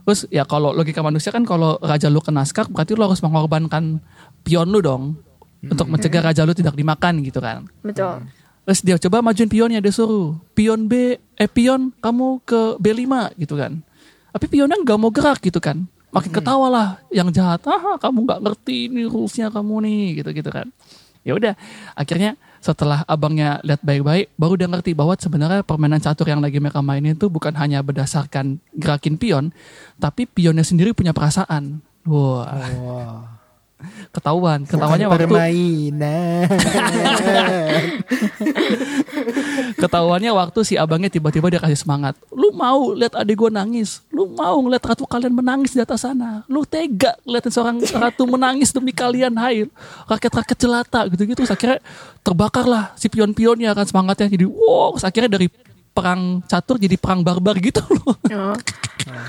Terus ya kalau logika manusia kan kalau raja lu kena skak berarti lu harus mengorbankan pion lu dong untuk mencegah raja lu tidak dimakan gitu kan. betul Terus dia coba majuin pionnya dia suruh pion B eh pion kamu ke B5 gitu kan. Tapi pionnya nggak mau gerak gitu kan. Makin ketawa lah yang jahat. Ah kamu nggak ngerti ini rulesnya kamu nih gitu gitu kan. Ya udah akhirnya setelah abangnya lihat baik-baik baru dia ngerti bahwa sebenarnya permainan catur yang lagi mereka mainin itu bukan hanya berdasarkan gerakin pion, tapi pionnya sendiri punya perasaan. Wah, Wah. ketahuan. Ketahuannya waktu permainan. Ketahuannya waktu si abangnya tiba-tiba dia kasih semangat. Lu mau lihat adik gue nangis. Lu mau ngeliat ratu kalian menangis di atas sana. Lu tega liatin seorang ratu menangis demi kalian. Hai, rakyat-rakyat jelata gitu-gitu. Akhirnya terbakar lah si pion-pionnya kan semangatnya. Jadi wow, akhirnya dari perang catur jadi perang barbar gitu loh. Oh,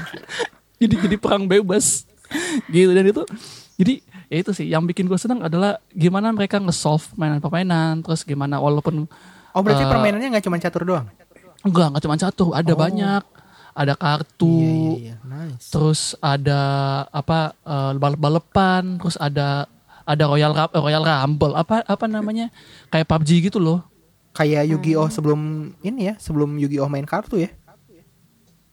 jadi jadi perang bebas gitu dan itu jadi ya itu sih yang bikin gue senang adalah gimana mereka nge-solve mainan-permainan terus gimana walaupun Oh berarti Eh, permainannya nggak cuma catur doang? Enggak, enggak cuma catur, ada banyak. Ada kartu, Iya, iya, nice. terus ada apa eh, balap-balapan, terus ada ada Royal Ra- eh, Royal Rumble, apa apa namanya? Kayak PUBG gitu loh. Kayak. Yu-Gi-Oh sebelum ini ya, sebelum Yu-Gi-Oh main kartu ya.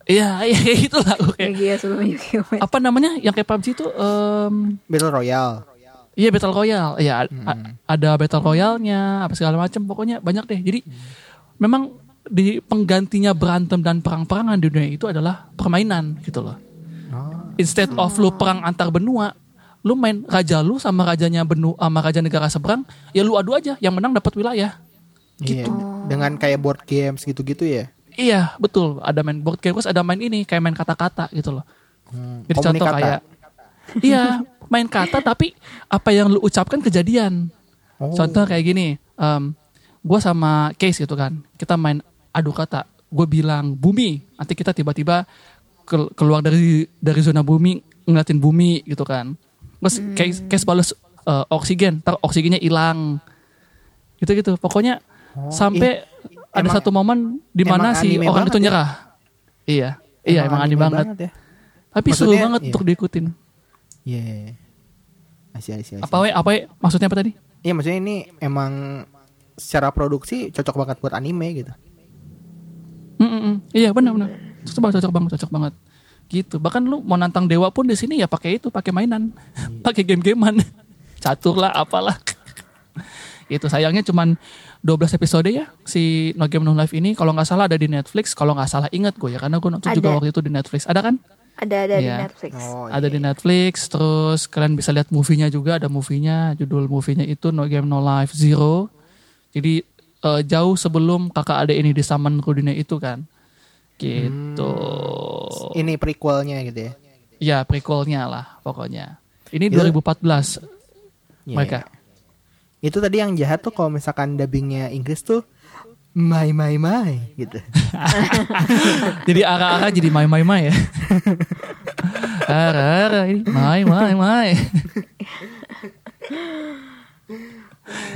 Iya, iya gitu lah. Kayak, Yugi ya sebelum Yugi main. apa namanya? Yang kayak PUBG itu em, Battle Royale. Iya Battle Royale, iya a- a- ada Battle Royale-nya, apa segala macam, pokoknya banyak deh. Jadi memang di penggantinya berantem dan perang-perangan di dunia itu adalah permainan gitu loh. Instead of lu perang antar benua, lu main raja lu sama rajanya benu sama raja negara seberang, ya lu adu aja, yang menang dapat wilayah. Iya, Gitu. dengan kayak board games gitu-gitu ya. Iya, betul. Ada main board game, terus ada main ini kayak main kata-kata gitu loh. Hmm, Jadi contoh kayak Iya, main kata tapi apa yang lu ucapkan kejadian. Oh. Contoh kayak gini, em gue sama Case gitu kan, kita main adu kata. Gue bilang bumi, nanti kita tiba-tiba kel- keluar dari dari zona bumi ngeliatin bumi gitu kan. Terus Case, Case balas eh, oksigen, ntar oksigennya hilang. Gitu gitu. Pokoknya sampai ada emang- satu momen di mana emang si orang banget itu ya? nyerah. Iya, iya emang, aneh banget. ya. Tapi seru Maksudnya, banget iya. untuk diikutin. Iya. Asyik, asyik, asyik. Apa we, apa we, maksudnya apa tadi? Iya maksudnya ini emang secara produksi cocok banget buat anime gitu. Mm, mm, mm. Iya benar benar. Cocok banget, cocok banget, cocok banget. Gitu. Bahkan lu mau nantang dewa pun di sini ya pakai itu, pakai mainan, pakai game-gamean, catur lah, apalah. itu sayangnya cuman 12 episode ya si No Game No Life ini kalau nggak salah ada di Netflix kalau nggak salah ingat gue ya karena gue nonton juga Ada. waktu itu di Netflix ada kan Ada ada di Iya. Netflix. Oh, ada di Netflix terus kalian bisa lihat movie-nya juga ada movie-nya judul movie-nya itu No Game No Life Zero jadi eh, jauh sebelum kakak adik ini disaman ke dunia itu kan gitu Ini prequelnya gitu ya. ya prequelnya lah pokoknya ini Itu- 2014 Iya. mereka Itu tadi yang jahat tuh kalau misalkan dubbingnya Inggris tuh my my my gitu. jadi ara-ara jadi mai mai mai ya ara-ara ini mai mai mai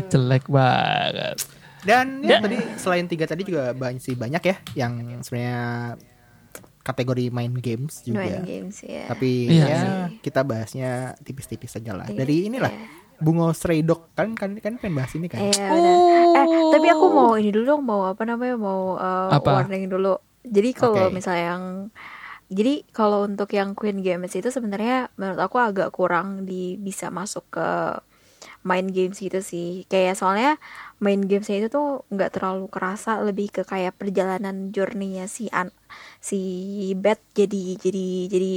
jelek banget Dan ya, Ya. tadi selain tiga tadi juga banyak sih banyak ya yang sebenarnya kategori main games juga. Main games ya. Tapi Iya ya sih. kita bahasnya tipis-tipis aja lah. Iya, Dari inilah Bungo Stray Dog kan kan kan pengen bahas ini kan. Iya benar. Eh tapi aku mau ini dulu dong mau apa namanya mau uh, Apa? warning dulu. Jadi kalau Oke. misalnya yang jadi kalau untuk yang Queen Games itu sebenarnya menurut aku agak kurang di bisa masuk ke main games gitu sih. Kayak soalnya main gamesnya itu tuh nggak terlalu kerasa lebih ke kayak perjalanan journey-nya si an si Beth jadi jadi jadi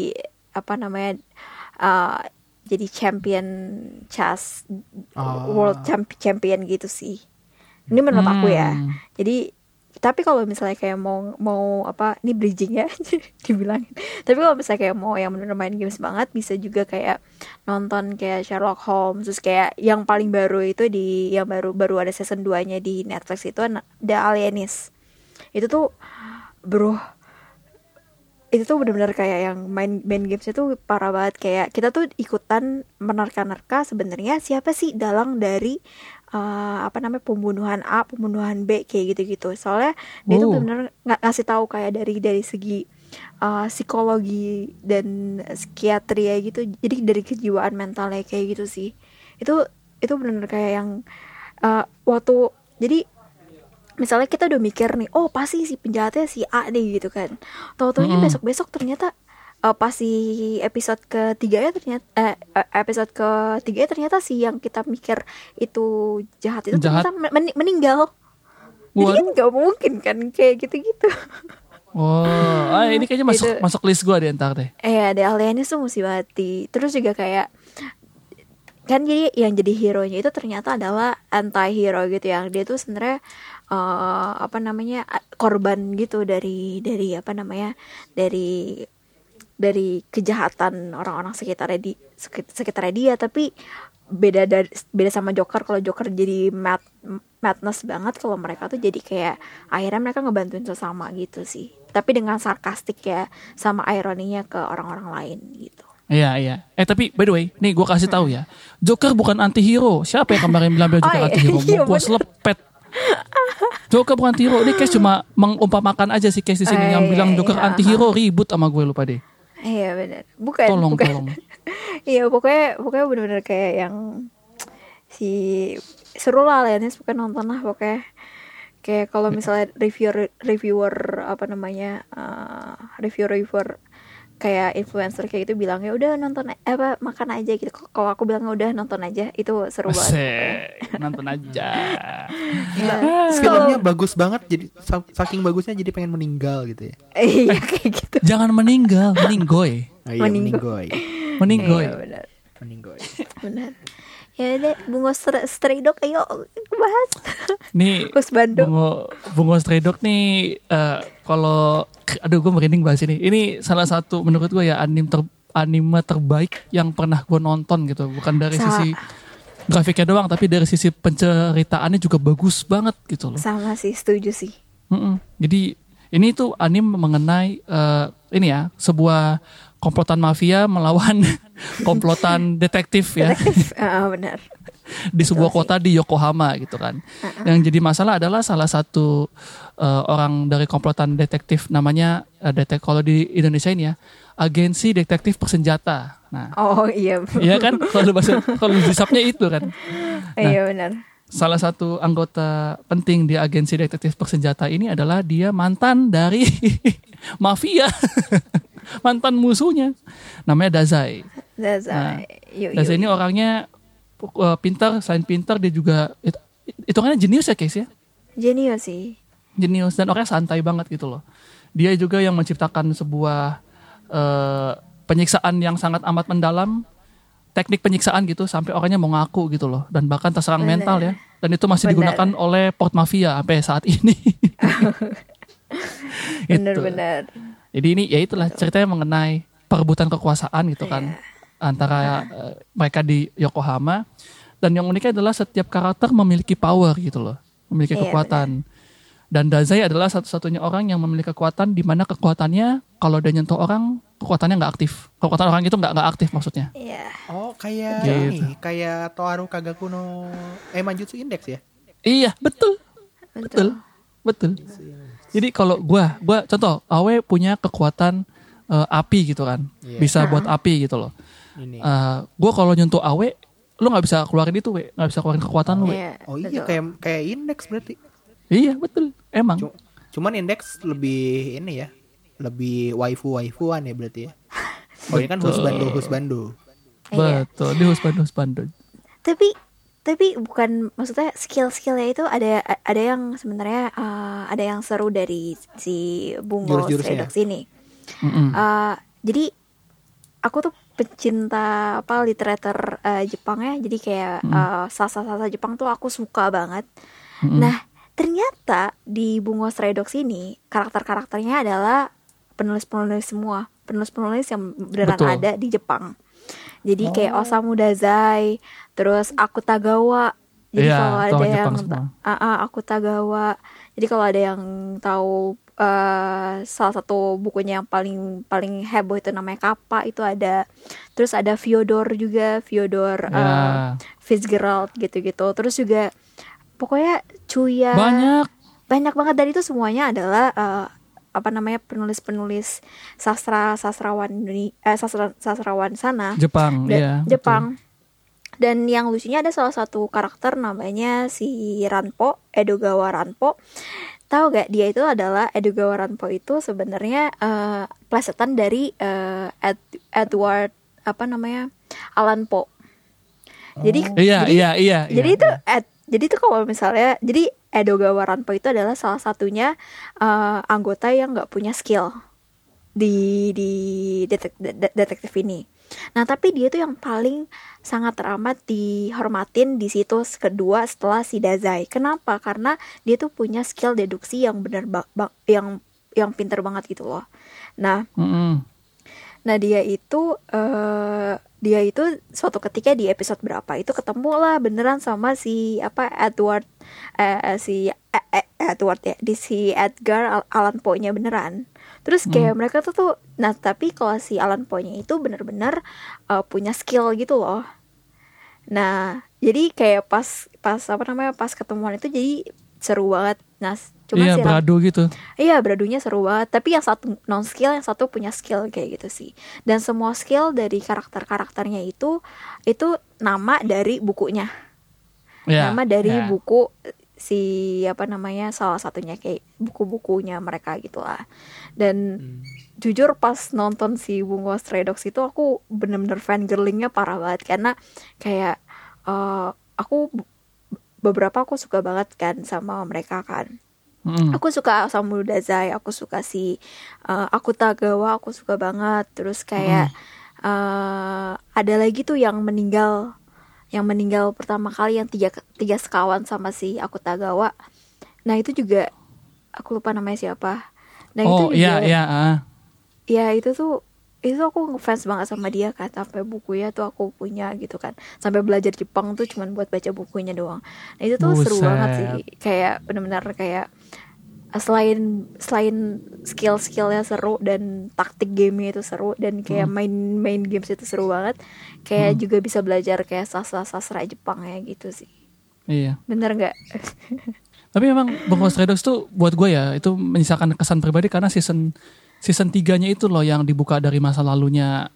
apa namanya uh, jadi champion chess Oh. world champ- champion gitu sih. Ini menurut aku ya. Hmm. Jadi tapi kalau misalnya kayak mau mau apa ini bridging ya dibilangin. Tapi kalau misalnya kayak mau yang bener main games banget bisa juga kayak nonton kayak Sherlock Holmes terus kayak yang paling baru itu di yang baru baru ada season 2-nya di Netflix itu The Alienist. Itu tuh bro itu tuh bener-bener kayak yang main main games itu parah banget. Kayak kita tuh ikutan menerka-nerka sebenarnya siapa sih dalang dari eh, apa namanya pembunuhan A pembunuhan B kayak gitu-gitu. Soalnya dia tuh Oh. bener-bener nggak ngasih tahu kayak dari dari segi eh, psikologi dan psikiatri ya gitu. Jadi dari kejiwaan mentalnya kayak gitu sih. Itu itu bener-bener kayak yang eh, waktu jadi misalnya kita udah mikir nih oh pasti si penjahatnya si A nih gitu kan. Tahu-taunya Mm-mm. besok-besok ternyata eh, pas si episode ketiga ya ternyata eh, eh, episode ketiga ternyata si yang kita mikir itu jahat itu Jahat. ternyata men- meninggal. Jadi kan nggak mungkin kan kayak gitu-gitu. Oh, ah, ini kayaknya masuk Itu- masuk list gue deh ntar deh. eh ada aliennya tuh mesti mati. Terus juga kayak kan jadi yang jadi hero nya itu ternyata adalah anti hero gitu yang dia tuh sebenarnya eh, apa namanya korban gitu dari dari apa namanya dari dari kejahatan orang-orang sekitarnya di sekit- sekitarnya dia tapi beda dari beda sama Joker kalau Joker jadi mad madness banget kalau mereka tuh jadi kayak akhirnya mereka ngebantuin sesama gitu sih tapi dengan sarkastik ya sama ironinya ke orang-orang lain gitu Iya iya. Eh tapi by the way, nih gue kasih tahu ya, Joker bukan anti hero. Siapa yang kemarin bilang bilang Joker Oh, iya. anti hero? Iya, Mau gue selepet. Joker bukan hero. Ini case cuma mengumpamakan aja sih case di sini Oh, yang iya, bilang Joker iya. anti hero ribut sama gue lupa deh. iya benar bukan Tolong bukan tolong. iya pokoknya pokoknya bener-bener kayak yang si seru lah Lenis pokoknya nonton lah pokoknya kayak kalau misalnya reviewer reviewer apa namanya uh, reviewer reviewer kayak influencer kayak gitu bilang ya udah nonton apa makan aja gitu kalau aku bilang udah nonton aja itu seru banget Asik, nonton aja. Ya, terus Filmnya bagus banget jadi sa- saking bagusnya jadi pengen meninggal gitu ya. iya kayak gitu Jangan meninggal, meninggoy. Oh, iya, Meninggoy. meninggoy. Meninggoy. Iya, benar. Meninggoy. benar ya deh bunga Stray, Dog ayo bahas Nih Husbando. Bungo Bungo Stray Dog nih eh, kalau aduh gue merinding bahas ini. Ini salah satu menurut gue ya anim ter, anime terbaik yang pernah gue nonton gitu. Bukan dari Sa- sisi grafiknya doang tapi dari sisi penceritaannya juga bagus banget gitu loh. sama sih setuju sih Mm-mm. Jadi ini tuh anime mengenai eh, ini ya sebuah komplotan mafia melawan komplotan detektif ya detektif Ah, benar di sebuah kota di Yokohama gitu kan. Yang jadi masalah adalah salah satu eh, orang dari komplotan detektif namanya eh, detek kalau di Indonesia ini ya agensi detektif bersenjata. Nah, oh iya iya kan kalau bahasa kalau di subnya itu kan. iya benar Salah satu anggota penting di agensi detektif bersenjata ini adalah dia mantan dari mafia. Mantan musuhnya. Namanya Dazai. Zaza Nah, yuk, Dazai yuk. ini orangnya uh, pintar, selain pintar dia juga it, hitungannya jenius ya case ya. jenius sih Jenius dan orangnya santai banget gitu loh. Dia juga yang menciptakan sebuah uh, penyiksaan yang sangat amat mendalam, teknik penyiksaan gitu sampai orangnya mau ngaku gitu loh dan bahkan terserang Bener. mental ya. Dan itu masih Bener. digunakan oleh Port Mafia sampai saat ini. Gitu. benar-benar Jadi ini ya itulah ceritanya mengenai perebutan kekuasaan gitu kan antara eh, mereka di Yokohama dan yang uniknya adalah setiap karakter memiliki power gitu loh, memiliki Iya, kekuatan. Dan Dazai adalah satu-satunya orang yang memiliki kekuatan di mana kekuatannya kalau dia nyentuh orang kekuatannya nggak aktif. Kekuatan orang itu nggak nggak aktif maksudnya. Iya. Oh, kayak Gitu. ini, kayak Toaru Kagaku no eh Manjutsu Index ya? Iya betul, betul, betul. Jadi kalau gua, gua contoh, Awe punya kekuatan eh, api gitu kan, Iya. bisa buat api gitu loh. Ini. Eh, gue kalau nyentuh awe lu nggak bisa keluarin itu we nggak bisa keluarin kekuatan lu we Iya, oh iya betul. kayak kayak Index berarti. iya betul emang Cu- Cuman Index lebih ini ya. Lebih waifu-waifuan ya berarti ya. Oh ini kan husbando husbando. Iya. betul di husband husband tapi tapi bukan maksudnya skill-skillnya itu ada ada yang sebenarnya eh, ada yang seru dari si Bungo Jurus-jurusnya. Stray Dogs ini. Mm-mm. Eh, jadi aku tuh pecinta apa literatur eh, Jepang ya jadi kayak eh, salsa-salsa Jepang tuh aku suka banget. Nah ternyata di Bungo Dogs ini karakter-karakternya adalah penulis-penulis semua. Penulis-penulis yang beneran Betul. ada di Jepang. Jadi kayak Osamu Dazai terus Akutagawa jadi Iya, kalau ada orang yang Jepang semua. Ah, ah, Akutagawa jadi kalau ada yang tahu eh, salah satu bukunya yang paling paling heboh itu namanya Kappa itu ada. Terus ada Fyodor juga Fyodor Ya. eh, Fitzgerald gitu-gitu. Terus juga pokoknya Cuya. Banyak. Banyak banget. Dan itu semuanya adalah eh, apa namanya penulis-penulis sastra sastrawan Indone- eh, sastra sastrawan sana. Jepang Da- iya Jepang dan yang lucunya ada salah satu karakter namanya si Ranpo Edogawa Ranpo tahu gak dia itu adalah Edogawa Ranpo itu sebenarnya eh, plesetan dari eh, Ed- Edward apa namanya Allan Poe jadi betul. iya jadi- iya iya jadi iya. itu Ed, jadi itu kalau misalnya jadi Edogawa Ranpo itu adalah salah satunya eh, anggota yang nggak punya skill di di detek- de- detektif ini. Nah tapi dia tuh yang paling sangat teramat dihormatin di situs kedua setelah si Dazai. Kenapa? Karena dia tuh punya skill deduksi yang benar yang yang pinter banget gitu loh. Nah Mm-mm. Nah dia itu eh dia itu suatu ketika di episode berapa itu ketemu lah beneran sama si apa Edward eh, si eh, eh, Edward ya di si Edgar Al- Allan Poe-nya beneran. Terus kayak mereka tuh tuh nah tapi kalau si Allan Poe-nya itu bener-bener eh, punya skill gitu loh. Nah jadi kayak pas pas apa namanya pas ketemuan itu jadi seru banget. Nah cuma iya si beradu gitu Iya beradunya seru banget Tapi yang satu non skill Yang satu punya skill kayak gitu sih Dan semua skill dari karakter-karakternya itu Itu nama dari bukunya ya Nama dari ya. buku Si apa namanya Salah satunya kayak buku-bukunya mereka gitu lah. Dan jujur pas nonton si Bungo Stray Dogs itu Aku bener-bener fangirlingnya parah banget. Karena kayak eh, Aku beberapa aku suka banget kan sama mereka kan. Mm-mm. Aku suka Osamu Dazai, aku suka si uh, aku Tagawa, aku suka banget. Terus kayak eh, ada lagi tuh yang meninggal yang meninggal pertama kali yang tiga tiga sekawan sama si Akutagawa nah itu juga aku lupa namanya siapa nah oh itu iya juga iya. ah. ya itu tuh itu aku ngefans banget sama dia kan sampai bukunya tuh aku punya gitu kan sampai belajar Jepang tuh cuman buat baca bukunya doang nah itu tuh seru Buset. banget sih kayak benar-benar kayak selain selain skill-skillnya seru dan taktik gamenya itu seru dan kayak Hmm. main main games itu seru banget kayak juga bisa belajar kayak sastra sastra Jepang ya gitu sih Iya. bener nggak Tapi memang Bungo Stray Dogs tuh buat gue ya itu menyisakan kesan pribadi karena season season 3-nya itu loh yang dibuka dari masa lalunya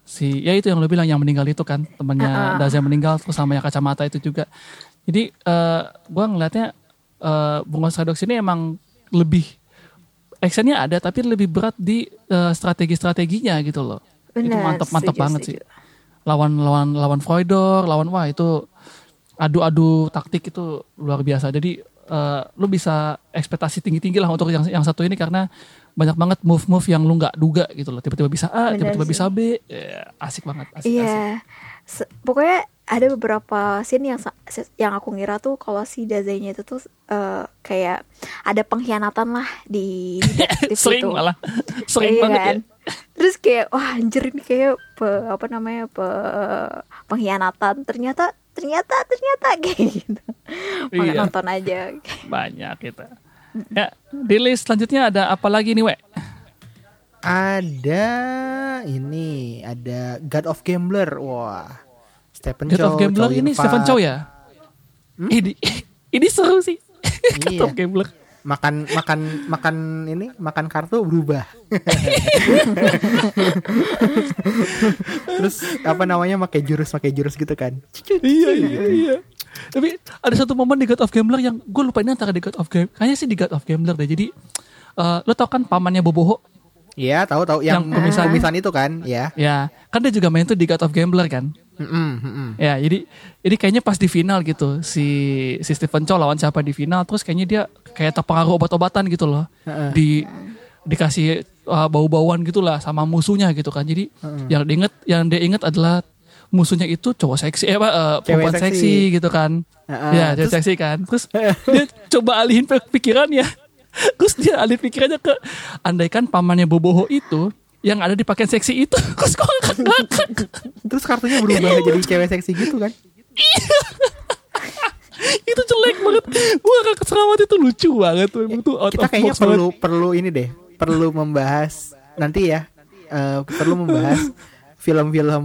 si ya itu yang lo bilang yang meninggal itu kan temannya Ah, ah. Daza yang meninggal terus sama yang kacamata itu juga. Jadi eh gue ngelihatnya eh Bungo Stray Dogs ini emang lebih actionnya ada tapi lebih berat di eh, strategi-strateginya gitu loh. itu Bener, mantep mantep setuju, banget setuju. sih. Lawan lawan lawan Freudor, lawan wah itu adu-adu taktik itu luar biasa. Jadi eh, lu bisa ekspektasi tinggi-tinggi lah untuk yang yang satu ini karena banyak banget move-move yang lu nggak duga gitu loh. Tiba-tiba bisa A, tiba-tiba bisa B. Ya, asik banget. Asik, asik. Iya, Se- pokoknya ada beberapa scene yang yang aku ngira tuh kalau si Dazainya itu tuh eh, kayak ada pengkhianatan lah di, di Sering itu. malah. Sering Iya banget kan? ya. Terus kayak wah anjir ini kayak pe- apa namanya pe- pengkhianatan. Ternyata ternyata ternyata kayak gitu. Iya. nonton aja. Banyak kita. Ya, di list selanjutnya ada apa lagi nih, We? Ada ini, ada God of Gambler. Wah. Stephen God of Chow, Gambler Chow ini. Stephen Chow ya? Ini ini seru sih. Iya. of Gambler. Makan makan makan ini, makan kartu berubah. Terus apa namanya pakai jurus pakai jurus gitu kan. iya iya iya. Tapi ada satu momen di God of Gambler yang gue lupa ini antara di God of Gambler. Kayaknya sih di God of Gambler deh. Jadi eh lo tau kan pamannya Boboho? Iya, tahu tahu yang, Yang pemisahan. pemisahan itu kan, ya. Ya, kan dia juga main tuh di God of Gambler kan? Mm-mm. Ya, jadi jadi kayaknya pas di final gitu si si Stephen Chow lawan siapa di final terus kayaknya dia kayak terpengaruh obat-obatan gitu loh. Di dikasih uh, bau-bauan gitu lah sama musuhnya gitu kan. Jadi yang diinget yang dia inget adalah musuhnya itu cowok seksi eh apa uh, perempuan seksi. seksi. gitu kan. Heeh, ya, cewek terus- seksi kan. Terus dia coba alihin pikirannya. Terus dia alih pikirannya ke andaikan pamannya Boboho itu yang ada di pakaian seksi itu. Terus kok ngakak-ngakak. Terus kartunya berubah jadi cewek seksi gitu kan. itu jelek banget gua gak keseramat itu lucu banget tuh emang tuh out Kita of kayaknya box banget. perlu perlu ini deh, perlu membahas nanti ya. eh, perlu membahas film-film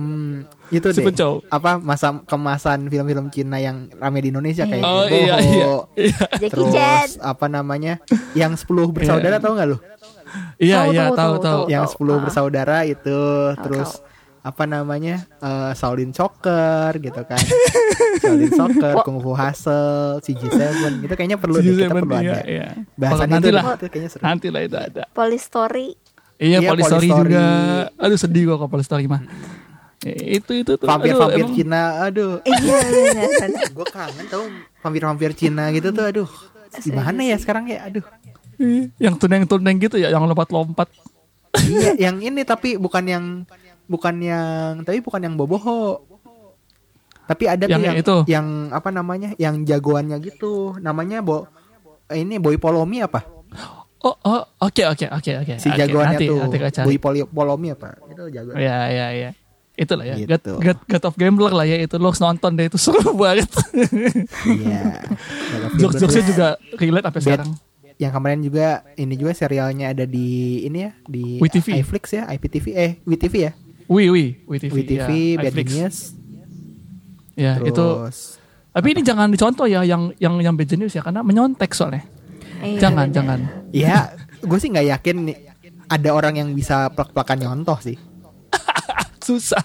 itu deh. Apa masa kemasan film-film Cina yang rame di Indonesia kayak oh Bobo, iya iya iya Terus apa namanya? Yang 10 bersaudara Iya. tau nggak lu? Iya Tahu, iya tahu, tahu tahu, tahu tahu. Yang 10 Ah. bersaudara itu terus apa namanya? eh, Shaolin Soccer gitu kan. Shaolin Soccer. Kung Fu Hustle, CG7 itu kayaknya perlu deh, kita CG7, perlu iya, ada. iya. Bahasan Nanti itu lah. nanti lah itu ada Police Story. iya Iya, Polistory Polistory. juga aduh sedih gua kalau Polistory mah Eh, itu itu tuh Vampir-vampir aduh, emang- Cina, aduh. Iya benar, benar. gue kangen tau vampir-vampir Cina gitu tuh, aduh. Gimana ya sekarang ya, aduh. Yang tuneng-tuneng gitu ya yang lompat-lompat iya, yang ini tapi bukan yang bukan yang tapi bukan yang boboho. Tapi ada tuh Yang yang itu. yang apa namanya? Yang jagoannya gitu. Namanya Bo ini Boy Polomi apa? oh oh oke oke oke oke Si jagoannya nanti, tuh nanti. Boy Poli- Polomi apa? Itu jagoan. Iya iya iya. Itulah ya. God, Gitu. God, God of Gambler lah ya itu lo harus nonton deh itu seru banget. Iya. Jokes-jokesnya juga relate sampai sekarang. Yang kemarin juga ini juga serialnya ada di ini ya di WeTV. iFlix ya, IPTV eh WeTV ya. Wih wih WTV. WeTV, ya, Bad iFlix. Genius. Ya itu. Terus Tapi ini jangan dicontoh ya yang yang yang Bad Genius ya karena menyontek soalnya. Iya, Jangan benar. jangan. Ya, gue sih nggak yakin nih ada orang yang bisa plak-plakan nyontoh sih. Susah.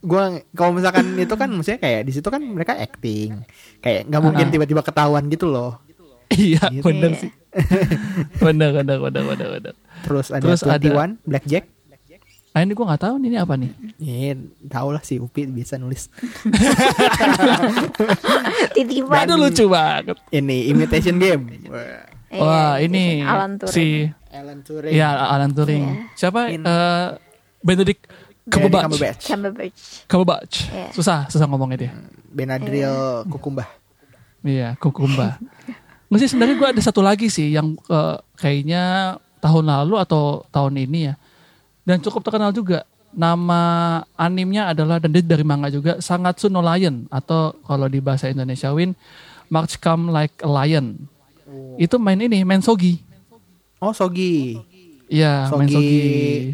Gue kalau misalkan itu kan maksudnya kayak di situ kan mereka acting, kayak nggak mungkin Ah. tiba-tiba ketahuan gitu loh. Iya Gitu. bener Iya. sih. bener bener bener bener bener. Terus ada Terus ada- 21 Blackjack. Nah ini gue nggak tahu nih ini apa nih. Ya, tau lah si Upi bisa nulis. Titipan. Aduh lucu banget. Ini imitation game. Wah, Iya, Wah itu ini Alan Turing. si Alan Turing. ya Alan Turing. Iya. Siapa? In- eh Benedict Cumberbatch. Cumberbatch. Cumberbatch. Cumberbatch. Iya. Susah, susah ngomongnya dia. Benadryl Kukumbah. Iya, Kukumba. Nggak sih sebenarnya gue ada satu lagi sih yang eh, kayaknya tahun lalu atau tahun ini ya. Dan cukup terkenal juga. Nama animnya adalah dan dia dari manga juga Sangatsu no Lion atau kalau di bahasa Indonesia Win March Come Like a Lion. Itu main ini, main Sogi. Oh Sogi. Iya, main Sogi.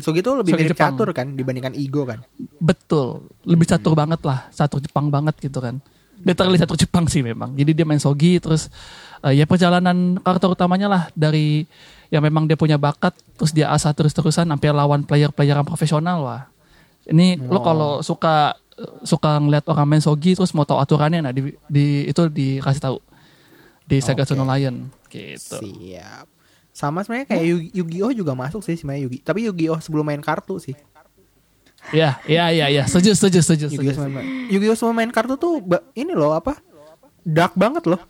Sogi. Tuh lebih Sogi mirip Jepang. catur kan dibandingkan Igo kan. Betul, lebih catur banget lah, catur Jepang banget gitu kan. Literally catur Jepang sih memang. Jadi dia main sogi terus eh, ya perjalanan karakter utamanya lah dari yang memang dia punya bakat terus dia asah terus-terusan sampai lawan player-player yang profesional lah. Ini lo kalau suka suka ngeliat orang main sogi terus mau tahu aturannya nah di, di itu dikasih tahu di Sega no Lion gitu. Siap. Sama sebenarnya kayak Yu- Yu-Gi-Oh juga masuk sih sebenarnya Yugi. Tapi Yu-Gi-Oh sebelum main kartu sih. Iya, iya, iya, iya. Setuju, setuju, setuju. Yu-Gi-Oh sebelum main, kartu tuh ini loh apa? Dark banget loh.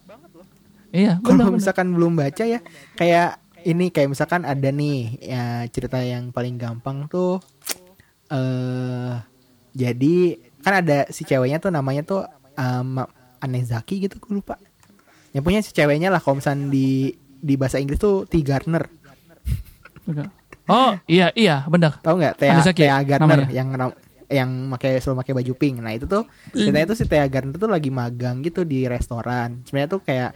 Iya, Kalau misalkan belum baca ya kayak ini kayak misalkan ada nih ya cerita yang paling gampang tuh eh jadi kan ada si ceweknya tuh namanya tuh um, Anezaki gitu gue lupa. Yang punya si ceweknya lah kalau misalnya di di bahasa Inggris tuh T Gardner. Oh, iya, iya, benar. Tahu nggak Thea, Thea Gardner namanya? yang ra- yang pakai selalu pakai baju pink. Nah, itu tuh ceritanya tuh si Thea Gardner tuh lagi magang gitu di restoran. Sebenarnya tuh kayak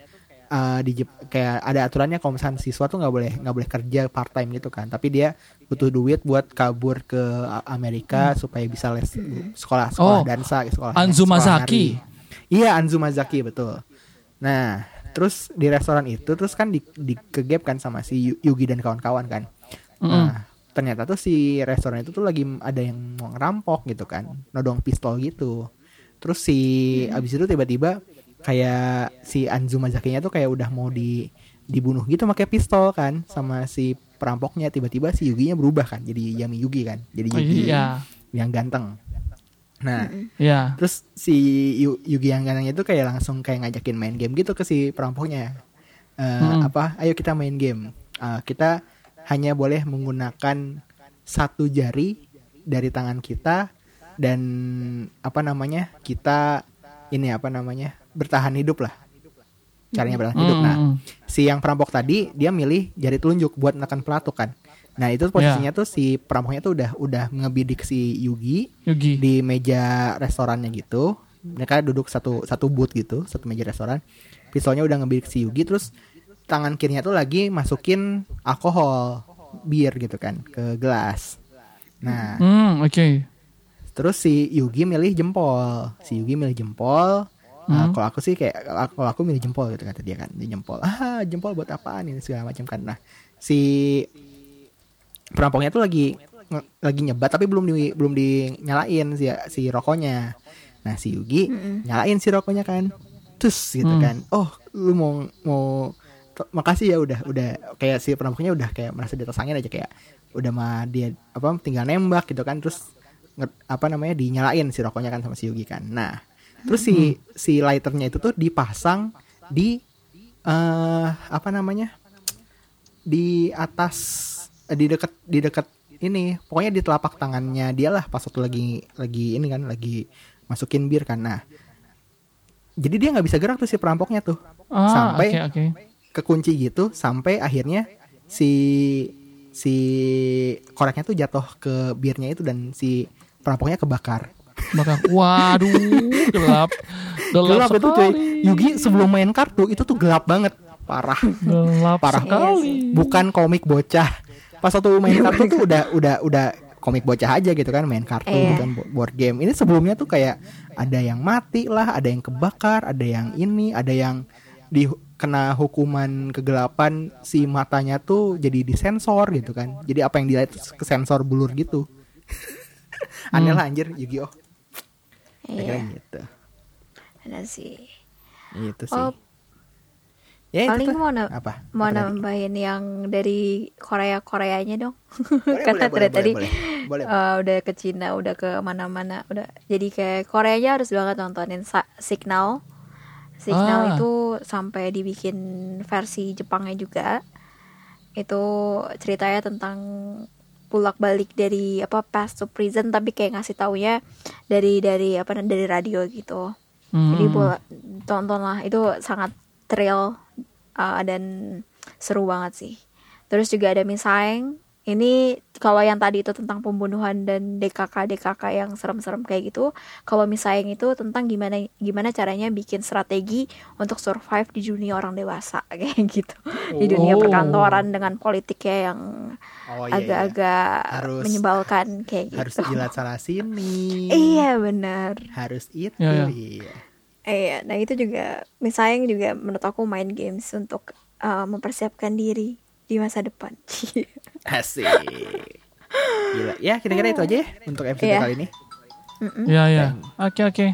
eh, di kayak ada aturannya kalau misalnya siswa tuh nggak boleh nggak boleh kerja part time gitu kan. Tapi dia butuh duit buat kabur ke Amerika supaya bisa les sekolah sekolah Oh, dansa sekolah Anzumazaki. sekolah nari. Iya, Anzumazaki betul. Nah, terus di restoran itu terus kan di, di kegap kan sama si Yu- Yugi dan kawan-kawan kan. Nah, ternyata tuh si restoran itu tuh lagi ada yang mau ngerampok gitu kan, nodong pistol gitu. Terus si abis itu tiba-tiba kayak si Anzumazaki-nya tuh kayak udah mau di dibunuh gitu pakai pistol kan sama si perampoknya tiba-tiba si Yugi-nya berubah kan jadi Yami Yugi kan jadi Oh, Yugi iya, yang ganteng. Nah, iya. Terus si Yu- Yugi yang ganteng itu kayak langsung kayak ngajakin main game gitu ke si perampoknya. Eh, Hmm. Apa? Ayo kita main game. Eh, kita hanya boleh menggunakan satu jari dari tangan kita dan apa namanya kita ini apa namanya bertahan hidup lah. Caranya bertahan hidup. Nah, Hmm. si yang perampok tadi dia milih jari telunjuk buat menekan pelatuk kan. Nah itu posisinya tuh si perampoknya tuh udah udah ngebidik si Yugi Yugi. di meja restorannya gitu. Mereka duduk satu satu booth gitu, satu meja restoran. Pistolnya udah ngebidik si Yugi terus tangan kirinya tuh lagi masukin alkohol, bir gitu kan ke gelas. Nah, Hmm, oke. terus si Yugi milih jempol. Si Yugi milih jempol. Nah, Hmm. kalau aku sih kayak kalau aku milih jempol gitu kata dia kan, dia jempol. Ah, jempol buat apaan ini segala macam kan. Nah, si perampoknya tuh lagi nge- lagi nyebat tapi belum di belum dinyalain si si rokoknya. Nah, si Yugi nyalain si rokoknya kan. Terus gitu Hmm. kan. Oh, lu mau mau makasih ya udah udah kayak si perampoknya udah kayak merasa di atas angin aja kayak udah mah dia apa tinggal nembak gitu kan terus nge- apa namanya dinyalain si rokoknya kan sama si Yugi kan. Nah, terus si si lighternya itu tuh dipasang di eh apa namanya? di atas eh, di dekat di dekat ini. Pokoknya di telapak tangannya dia lah pas waktu lagi lagi ini kan lagi masukin bir kan. Nah jadi dia nggak bisa gerak tuh si perampoknya tuh. Ah, sampai oke, oke. kekunci gitu sampai akhirnya si si koreknya tuh jatuh ke birnya itu dan si perampoknya kebakar Bakar. Waduh, gelap. Gelap, gelap itu cuy. Yugi sebelum main kartu itu tuh gelap banget parah Gelap Parah. sekali. bukan komik bocah pas waktu main kartu tuh udah udah udah komik bocah aja gitu kan main kartu Iya. bukan bo- board game ini sebelumnya tuh kayak ada yang mati lah ada yang kebakar ada yang ini ada yang di kena hukuman kegelapan si matanya tuh jadi disensor gitu kan jadi apa yang dilihat tuh ke sensor bulur gitu aneh lah anjir Yu-Gi-Oh Iya, gitu ada sih. itu sih Oh, ya itu paling tuh. mau na- apa mau Apa nambahin yang dari Korea Koreanya dong. Boleh, Karena boleh, dari tadi boleh, boleh. eh, udah ke Cina, udah ke mana-mana, udah. Jadi kayak Koreanya harus banget nontonin Sa- Signal. Signal Ah. itu sampai dibikin versi Jepangnya juga. Itu ceritanya tentang bolak-balik dari apa past to prison tapi kayak ngasih taunya dari dari apa dari radio gitu. Jadi Hmm. bola, tontonlah itu sangat thrill uh, dan seru banget sih. Terus juga ada Misaeng. Ini kalau yang tadi itu tentang pembunuhan dan DKK DKK yang serem-serem kayak gitu. Kalau Misaeng itu tentang gimana gimana caranya bikin strategi untuk survive di dunia orang dewasa kayak gitu. Di dunia Oh. perkantoran dengan politiknya yang Oh iya, iya. agak-agak Harus- menyebalkan kayak gitu. harus jilat salah sini Iya benar. harus itu Iya, iya. iya Iya, nah itu juga misalnya juga menurut aku main games untuk uh, mempersiapkan diri di masa depan. asik gila ya kira-kira itu aja ya untuk episode Iya. kali ini Ya ya. Oke oke.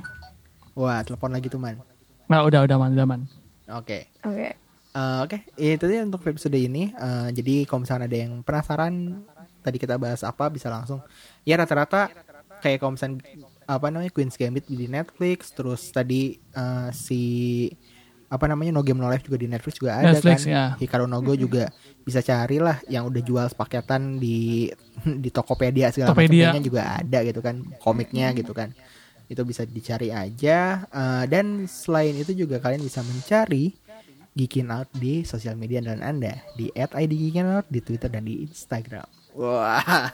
wah telepon lagi tuh man Nah udah udah man udah man. oke Oke. Eh, Oke, itu dia untuk episode ini. Eh, jadi kalau misalnya ada yang penasaran tadi kita bahas apa bisa langsung. Ya rata-rata kayak kalau misalnya apa namanya Queen's Gambit di Netflix, terus tadi eh, si apa namanya No Game No Life juga di Netflix juga ada Netflix, kan. ya. Hikaru no Go juga bisa carilah yang udah jual paketan di di Tokopedia segala macamnya juga ada gitu kan, komiknya gitu kan. Itu bisa dicari aja Eh, dan selain itu juga kalian bisa mencari Geekin Out di sosial media dan Anda di @idgeekinout di Twitter dan di Instagram. Wah.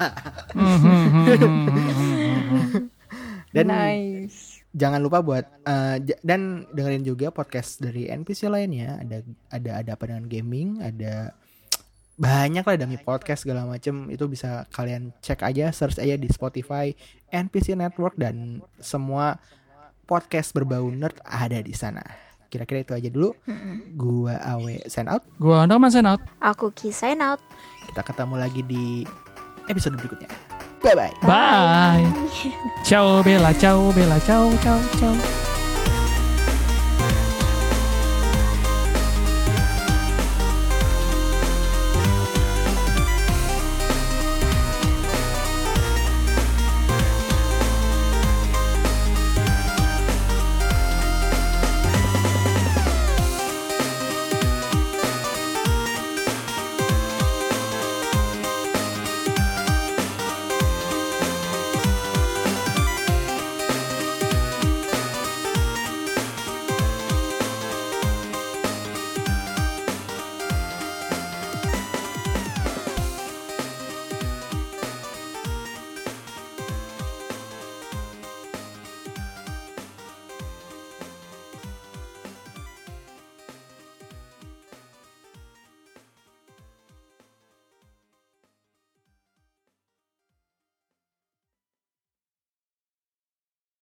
dan nice. Jangan lupa buat j- dan dengerin juga podcast dari NPC lainnya. Ada ada ada apa dengan gaming, ada banyak lah demi podcast segala macem itu bisa kalian cek aja search aja di Spotify NPC Network dan semua podcast berbau nerd ada di sana kira-kira itu aja dulu gua Awe sign out Gua Norman sign out. Aku Ki sign out. kita ketemu lagi di episode berikutnya bye bye Bye. Ciao Bella, ciao Bella, ciao ciao ciao.